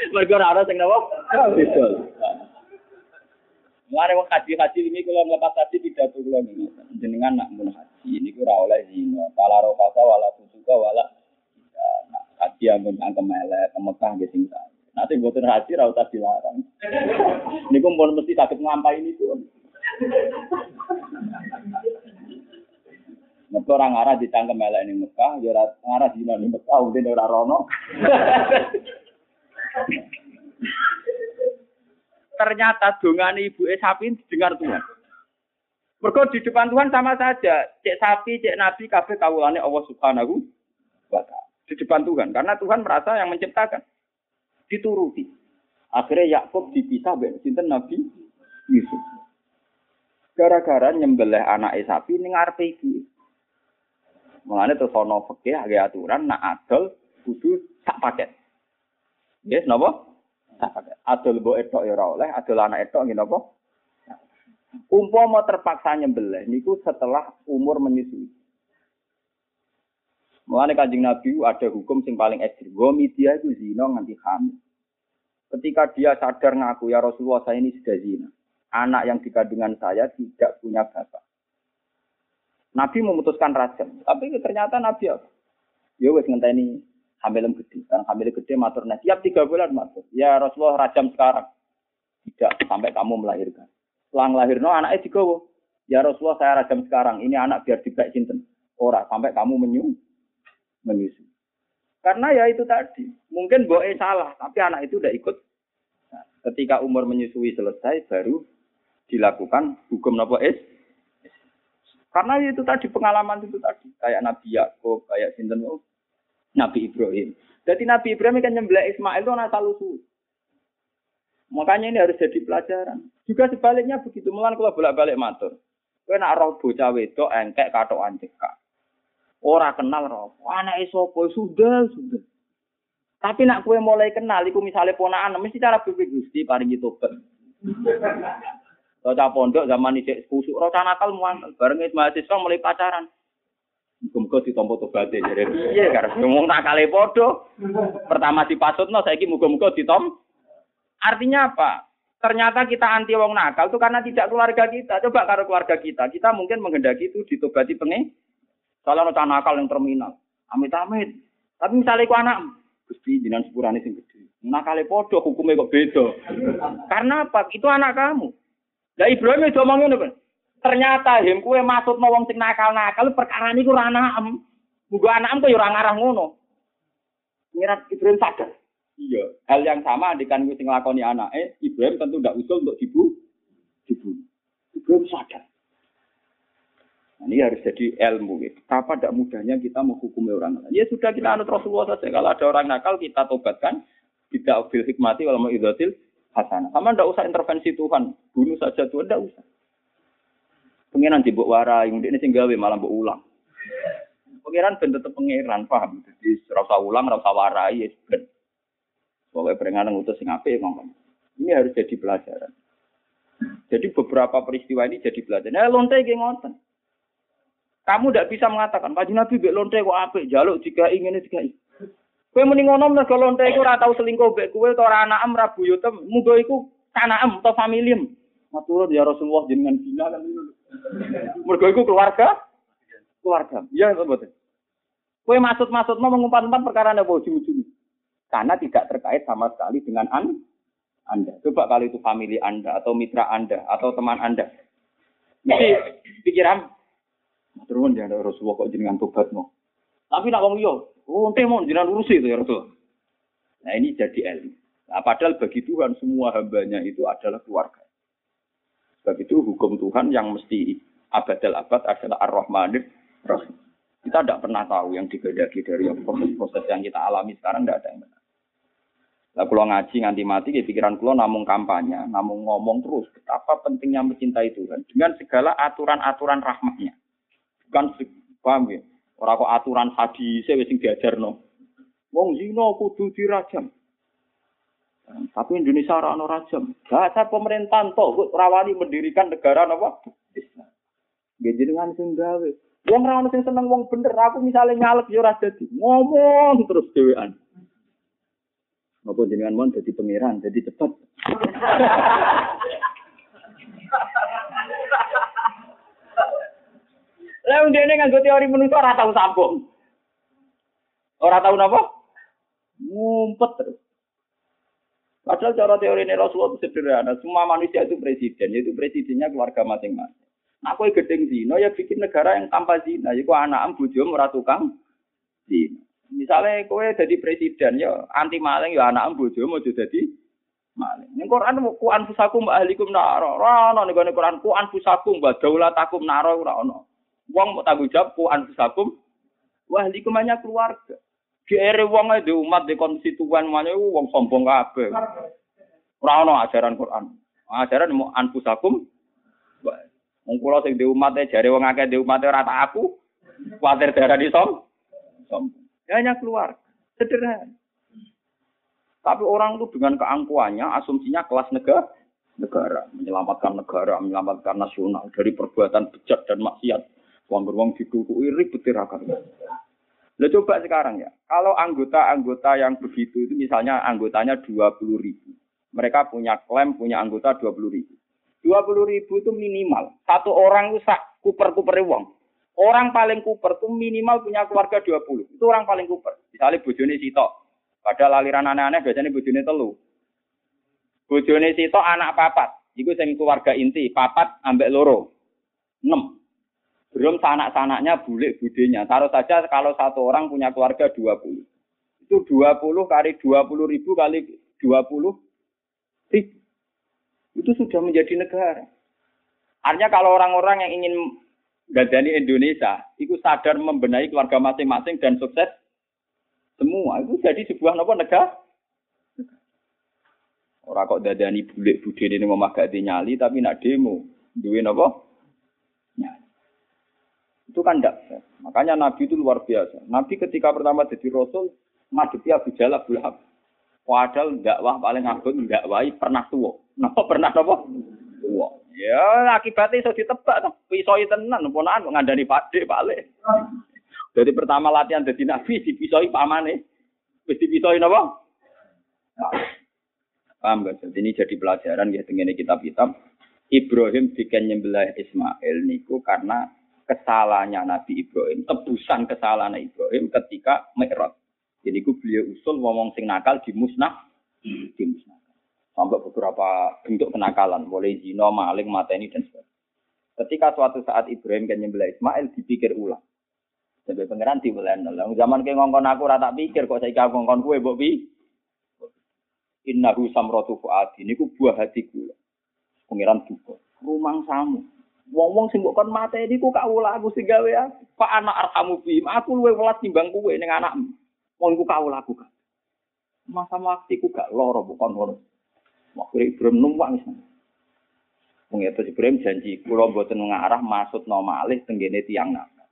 Mergo ora ana sing napa? Didol. Mulane wong haji-haji ini kalau melepas haji pidato kula niku. Jenengan nak mun haji ini ora oleh zina. Pala rokasa wala tusuka wala haji ampun angkem elek Mekah nggih sing Nanti mboten haji ra usah dilarang. Niku pun mesti saged nglampahi niku. Mergo orang arah ditangkem elek ning Mekah, ya ngarah dina ning Mekah, untine ora rono. Ternyata dongan ibu sapi didengar Tuhan. Mergo di depan Tuhan sama saja, cek sapi, cek nabi, kabeh kawulane Allah Subhanahu wa taala di depan Tuhan karena Tuhan merasa yang menciptakan dituruti akhirnya Yakub dipisah dari sinten Nabi Yusuf gara-gara nyembelih anak sapi ning ngarepe ibu Mulane terus ana aturan nak adol kudu sak paket. Yes, napa? Sak paket. Adol mbok etok ya oleh, adol anak etok nggih napa? Umpama terpaksa nyembelih niku setelah umur menyusui. Mulane Kanjeng Nabi ada hukum sing paling ekstrim. Gomi dia itu zina nganti hamil. Ketika dia sadar ngaku ya Rasulullah saya ini sudah zina. Anak yang dikandungan saya tidak punya bapak. Nabi memutuskan rajam, tapi ternyata Nabi apa? Ya wes ngenteni hamil gede, karena hamil gede matur nah, tiap tiga bulan matur. Ya Rasulullah rajam sekarang, tidak sampai kamu melahirkan. Setelah melahirno anaknya digawa. Ya Rasulullah saya rajam sekarang, ini anak biar dibek cinten. Ora sampai kamu menyu menyusu. Karena ya itu tadi, mungkin boe salah, tapi anak itu udah ikut. Nah, ketika umur menyusui selesai, baru dilakukan hukum nopo es. Karena itu tadi pengalaman itu tadi, kayak Nabi Yakub, kayak Sinten Nabi Ibrahim. Jadi Nabi Ibrahim kan nyembelih Ismail itu anak salusu. Makanya ini harus jadi pelajaran. Juga sebaliknya begitu. Mulan kalau bolak-balik matur. Kowe nak roh bocah wedok engkek katokan cekak. Ora kenal roh. Anak sapa sudah sudah. Tapi nak kue mulai kenal, iku misalnya ponaan, mesti cara bibit gusti paling itu kan. Roca pondok zaman ini kusuk, roca nakal muan, bareng mahasiswa mulai pacaran. Muga-muga ditompo tobaté jadi iya karena ngomong nakale podo. Pertama dipasutno saiki muga-muga ditom. Artinya apa? Ternyata kita anti wong nakal itu karena tidak keluarga kita. Coba kalau keluarga kita, kita mungkin menghendaki itu ditobati pengen kalau ada nakal yang terminal, amit-amit. Tapi misalnya ku anak, gusti jinan sepurane sing gede. Nakale podo, hukumnya kok beda. Karena apa? Itu anak kamu. Lah Ibrahim itu ngomong ngono Ternyata kue masuk wong sing nakal-nakal perkara niku ora anakem. Muga anakem kok ya ora ngarah ngono. Ngira Ibrahim sadar. Iya, hal yang sama andikan gue sing lakoni anake, Ibrahim tentu ndak usul untuk dibu dibunuh. Ibrahim sadar. Nah, ini harus jadi ilmu. Gitu. Apa tidak mudahnya kita menghukumi orang lain? Ya sudah kita anut Rasulullah saja. Kalau ada orang nakal kita tobatkan. Tidak bil hikmati kalau mau idatil hasanah. Sama tidak usah intervensi Tuhan. Bunuh saja Tuhan, tidak usah. Pengiran dibuk warai, ini sehingga malah mbok ulang. Pengiran ben tetep pengiran, paham? Jadi rasa ulang, rasa warai, ya ben. Pokoknya peringatan ngutus sing apik ngomong. Ini harus jadi pelajaran. Jadi beberapa peristiwa ini jadi pelajaran. Nah, lonte ngoten. Kamu tidak bisa mengatakan, kaji Nabi bek lonte kok apik, jaluk jika ingin jika. Kue mending ngono mergo lonte iku tau selingkuh bek kowe utawa ora anakem ra buyutem, muga iku kanaem atau familim. Matur ya Rasulullah jenengan bina kan Mergo iku keluarga keluarga. Iya betul. Kue maksud-maksud mau mengumpat-umpat perkara apa ujung-ujung. Karena tidak terkait sama sekali dengan an Anda. Coba kalau itu family Anda atau mitra Anda atau teman Anda. Jadi pikiran Turun ya Rasulullah kok jenengan tobat. Tapi nak wong yo, oh ente mau jenengan urusi itu ya Rasul. Nah ini jadi ilmu. Nah, padahal bagi Tuhan semua hambanya itu adalah keluarga. Sebab itu hukum Tuhan yang mesti abadal abad adalah ar-Rahmanir Rahim. Kita tidak pernah tahu yang digedaki dari proses-proses yang kita alami sekarang tidak ada yang benar. Lah kalau ngaji nganti mati, ya pikiran kulo namun kampanye, namun ngomong terus betapa pentingnya mencintai Tuhan dengan segala aturan-aturan rahmatnya kan paham ya. Ora kok aturan hadis wis sing diajarno. Wong zina kudu dirajam. Tapi Indonesia ora ono rajam. Bahasa pemerintahan tok kok rawani mendirikan negara napa? Islam. Nggih jenengan sing gawe. Wong ora ono sing seneng wong bener. Aku misalnya nyalek ya ora dadi. Ngomong terus dhewean. Maupun jenengan mon dadi pangeran, dadi cepet. Lah ndene nganggo teori menungso ora tau sambung. Ora tau napa? Ngumpet terus. Padahal cara teori ini Rasulullah itu sederhana. Semua manusia itu presiden, yaitu presidennya keluarga masing-masing. Nah, kue gedeng zino ya bikin negara yang tanpa zina. Jadi kue anak bojo ora tukang zina. Misalnya kue jadi presiden ya anti maling ya anak bojo mau jadi maling. Ning Quran ku anfusakum ahlikum naro. Ora ono ning Quran ku anfusakum wa daulatakum naro ora ono. Wong mau tanggung jawab ku anfusakum wah di kemanya keluarga. Kere wong di umat di konstituen mana wong sombong kabeh. Ora ono ajaran Quran. Ajaran mau anfusakum Wong kula sing di umat jare wong akeh di umat ora tak aku. Darah di som. Ya, hanya keluar. Sederhana. Tapi orang itu dengan keangkuhannya, asumsinya kelas negara, negara, menyelamatkan negara, menyelamatkan nasional dari perbuatan bejat dan maksiat. Wong beruang ditutuki ribet tirakan. Lo coba sekarang ya, kalau anggota-anggota yang begitu itu misalnya anggotanya 20 ribu. Mereka punya klaim, punya anggota 20 ribu. 20 ribu itu minimal. Satu orang itu sak kuper-kuper uang. Orang paling kuper itu minimal punya keluarga 20. Itu orang paling kuper. Misalnya bojone sitok. Padahal aliran aneh-aneh biasanya bojone telu. Bojone sitok anak papat. Iku sing keluarga inti, papat ambek loro. 6. Belum sanak-sanaknya bulik budenya. Taruh saja kalau satu orang punya keluarga 20. Itu 20 kali 20 ribu kali 20 ribu. Itu sudah menjadi negara. Artinya kalau orang-orang yang ingin gadani Indonesia, itu sadar membenahi keluarga masing-masing dan sukses semua. Itu jadi sebuah nopo negara. Orang kok dadani bulik budenya ini memagati nyali tapi nak demo. Duwe nopo? Itu kan tidak Makanya Nabi itu luar biasa. Nabi ketika pertama jadi Rasul, ngadepi Abu Jalal Abu Lahab. Padahal dakwah paling agung dakwahi pernah tua. Napa pernah napa? Tua. Ya akibatnya iso ditebak toh. Pisoi tenan ponakan ngandani Pakde balik. Jadi pertama latihan jadi nabi dipisoi pamane. Wis dipisoi napa? Nah, paham gak? Jadi ini jadi pelajaran ya dengan kitab-kitab. Ibrahim bikin nyembelah Ismail niku karena kesalahannya Nabi Ibrahim, tebusan kesalahan Ibrahim ketika Mi'raj. Jadi ku beliau usul ngomong sing nakal di musnah, di musnah. Sampai beberapa bentuk kenakalan, mulai zina, maling, mateni dan sebagainya. Ketika suatu saat Ibrahim kan nyembelih Ismail dipikir ulang. Sampai pangeran nol. Zaman ke ngongkon aku rata pikir kok saya ngongkon kue mbok bi. Innahu samratu fuadi niku buah hatiku. Pangeran buka. Rumang samu. Wong-wong sing mbok kon mateni ku kawula aku sing gawe aku. Pak anak arhamu bi. Aku luwe welas timbang kowe ning anakmu. Wong ku kawula aku. Masa waktu ku gak loro bukan ngono. Makire Ibrahim numpak wis. Wong itu Ibrahim janji kula mboten ngarah maksud no malih tenggene tiang nakal.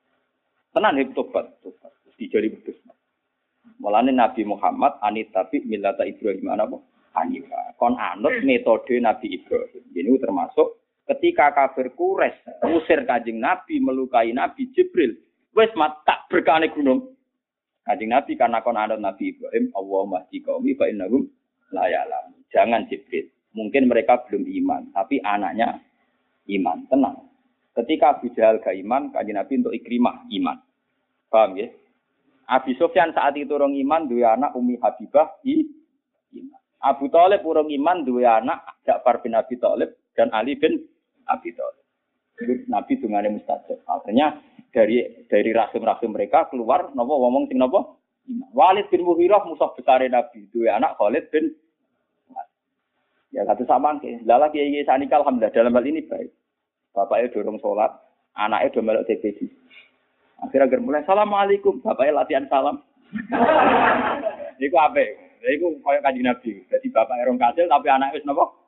Tenan hip tobat, tobat. Dijari betus. Mulane Nabi Muhammad anit tapi milata Ibrahim apa? Hanifa. Kon anut metode Nabi Ibrahim. Ini termasuk Ketika kafir kures usir kajing Nabi melukai Nabi Jibril, wes mat tak berkane gunung. Kajing Nabi karena kon ada Nabi Ibrahim, Allah mahdi kaumi fa innahum la Jangan Jibril. Mungkin mereka belum iman, tapi anaknya iman. Tenang. Ketika Abu Jahal gak iman, kajing Nabi untuk ikrimah iman. Paham ya? Abi Sufyan saat itu orang iman, dua anak Umi Habibah i iman. Abu Talib orang iman, dua anak Ja'far bin Abi Talib dan Ali bin Abi Thalib. Nabi dungane mustajab. Akhirnya dari dari rahim-rahim mereka keluar nopo ngomong sing nopo? Walid bin Mughirah musuh besar Nabi. Itu anak Khalid bin Ya satu sama ke. Lala kiai kiai sanika alhamdulillah dalam hal ini baik. Bapaknya dorong sholat, anaknya udah melok TPC. Akhirnya agar mulai assalamualaikum, bapaknya latihan salam. Iku apa? Iku kayak kaji nabi. Jadi bapak erong kasil tapi anaknya wis nopo